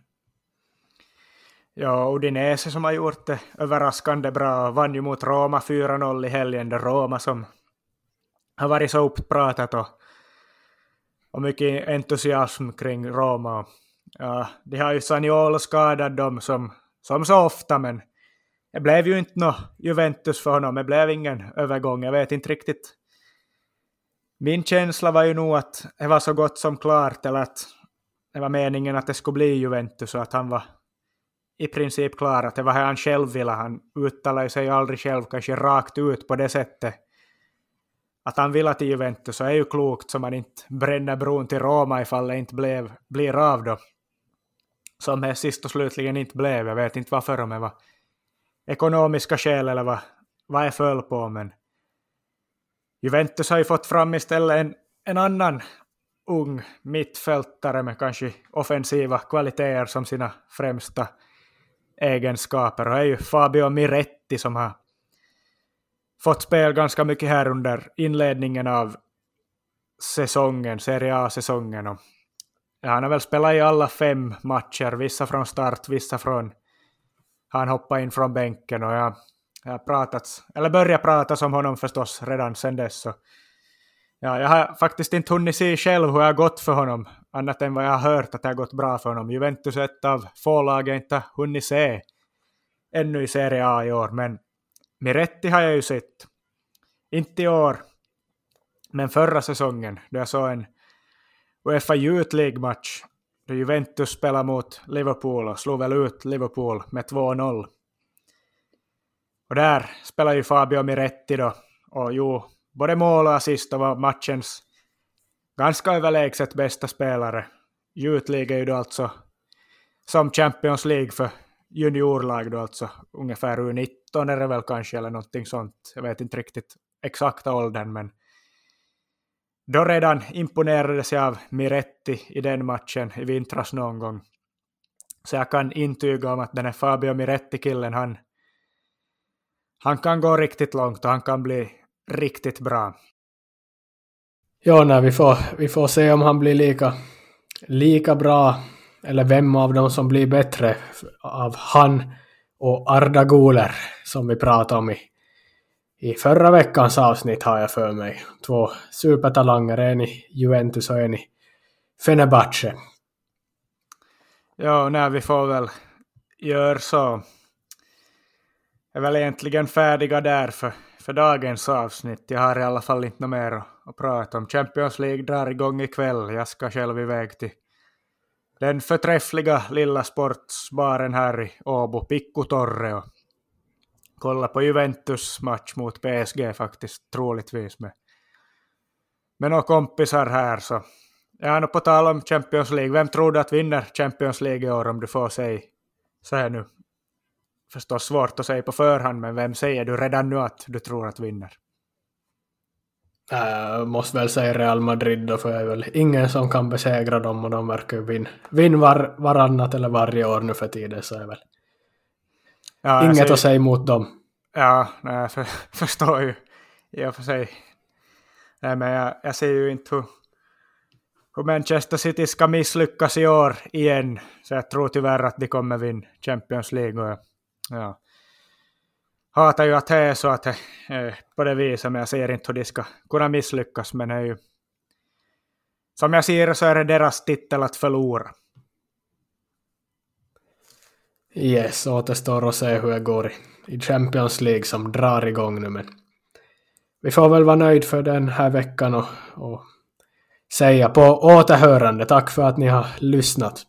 Ja, Udinese som har gjort det överraskande bra vann ju mot Roma 4-0 i helgen. Det Roma som har varit så upppratat och, och mycket entusiasm kring Roma. Ja, de har ju Saniolo skadat dem som, som så ofta, men det blev ju inte nå Juventus för honom. Det blev ingen övergång. Jag vet inte riktigt. Min känsla var ju nog att det var så gott som klart, eller att det var meningen att det skulle bli Juventus och att han var i princip klar. Att det var han själv ville. Han uttalade sig aldrig själv kanske rakt ut på det sättet. Att han ville till Juventus så är ju klokt så man inte bränner bron till Roma ifall det inte blev, blir av då. Som det sist och slutligen inte blev. Jag vet inte varför om det var ekonomiska skäl eller vad, vad jag föll på. Men Juventus har ju fått fram istället en, en annan ung mittfältare med kanske offensiva kvaliteter som sina främsta egenskaper. Och det är ju Fabio Miretti som har fått spel ganska mycket här under inledningen av säsongen, Serie A-säsongen. Och han har väl spelat i alla fem matcher, vissa från start, vissa från... Han hoppade in från bänken och jag, jag har pratat, eller börjat prata om honom förstås redan sen dess. Så, ja, jag har faktiskt inte hunnit se själv hur det har gått för honom, annat än vad jag har hört att det har gått bra för honom. Juventus är ett av få lag jag inte hunnit se ännu i Serie A i år, men Miretti har jag ju sett. Inte i år, men förra säsongen då jag såg en Uefa Youth League-match då Juventus spelade mot Liverpool och slog väl ut Liverpool med 2-0. Och där spelade ju Fabio Miretti då, och jo, både mål och assist och var matchens ganska överlägset bästa spelare. Youth League är ju då alltså som Champions League för juniorlag då alltså, ungefär U19 är det väl kanske eller någonting sånt. Jag vet inte riktigt exakta åldern men då redan imponerades jag av Miretti i den matchen i vintras någon gång. Så jag kan intyga om att den här Fabio Miretti-killen, han, han kan gå riktigt långt och han kan bli riktigt bra. Ja, nej, vi, får, vi får se om han blir lika, lika bra eller vem av dem som blir bättre av han och Arda Guler som vi pratade om i, i förra veckans avsnitt har jag för mig. Två supertalanger, en i Juventus och en i Fenerbahce. Ja, när vi får väl göra så. Jag är väl egentligen färdiga där för, för dagens avsnitt. Jag har i alla fall inte något mer att, att prata om. Champions League drar igång ikväll. Jag ska själv iväg till den förträffliga lilla sportsbaren här i Åbo, Pikku Torre och kolla på Juventus match mot PSG faktiskt, troligtvis med, med några kompisar här så. Ja, nu på tal om Champions League, vem tror du att vinner Champions League i år om du får säga säga nu? Förstås svårt att säga på förhand, men vem säger du redan nu att du tror att vinner? Äh, jag äh, måste väl säga Real Madrid då, för jag är väl ingen som kan besegra dem och de verkar ju vinna vin var, varannat eller varje år nu för tiden så är väl ja, inget säger, att säga emot dem. Ja, nej, jag för, förstår ju i och för sig. Nej, men jag, jag ser ju inte hur, hur Manchester City ska misslyckas i år igen. Så jag tror tyvärr att de kommer vinna Champions League. Och, ja hatar ju att det är så att det är på det viset, men jag ser inte hur de ska kunna misslyckas. Men det är ju, som jag ser så är det deras titel att förlora. Yes, återstår att se hur det går i Champions League som drar igång nu. Men vi får väl vara nöjd för den här veckan och, och säga på återhörande. Tack för att ni har lyssnat.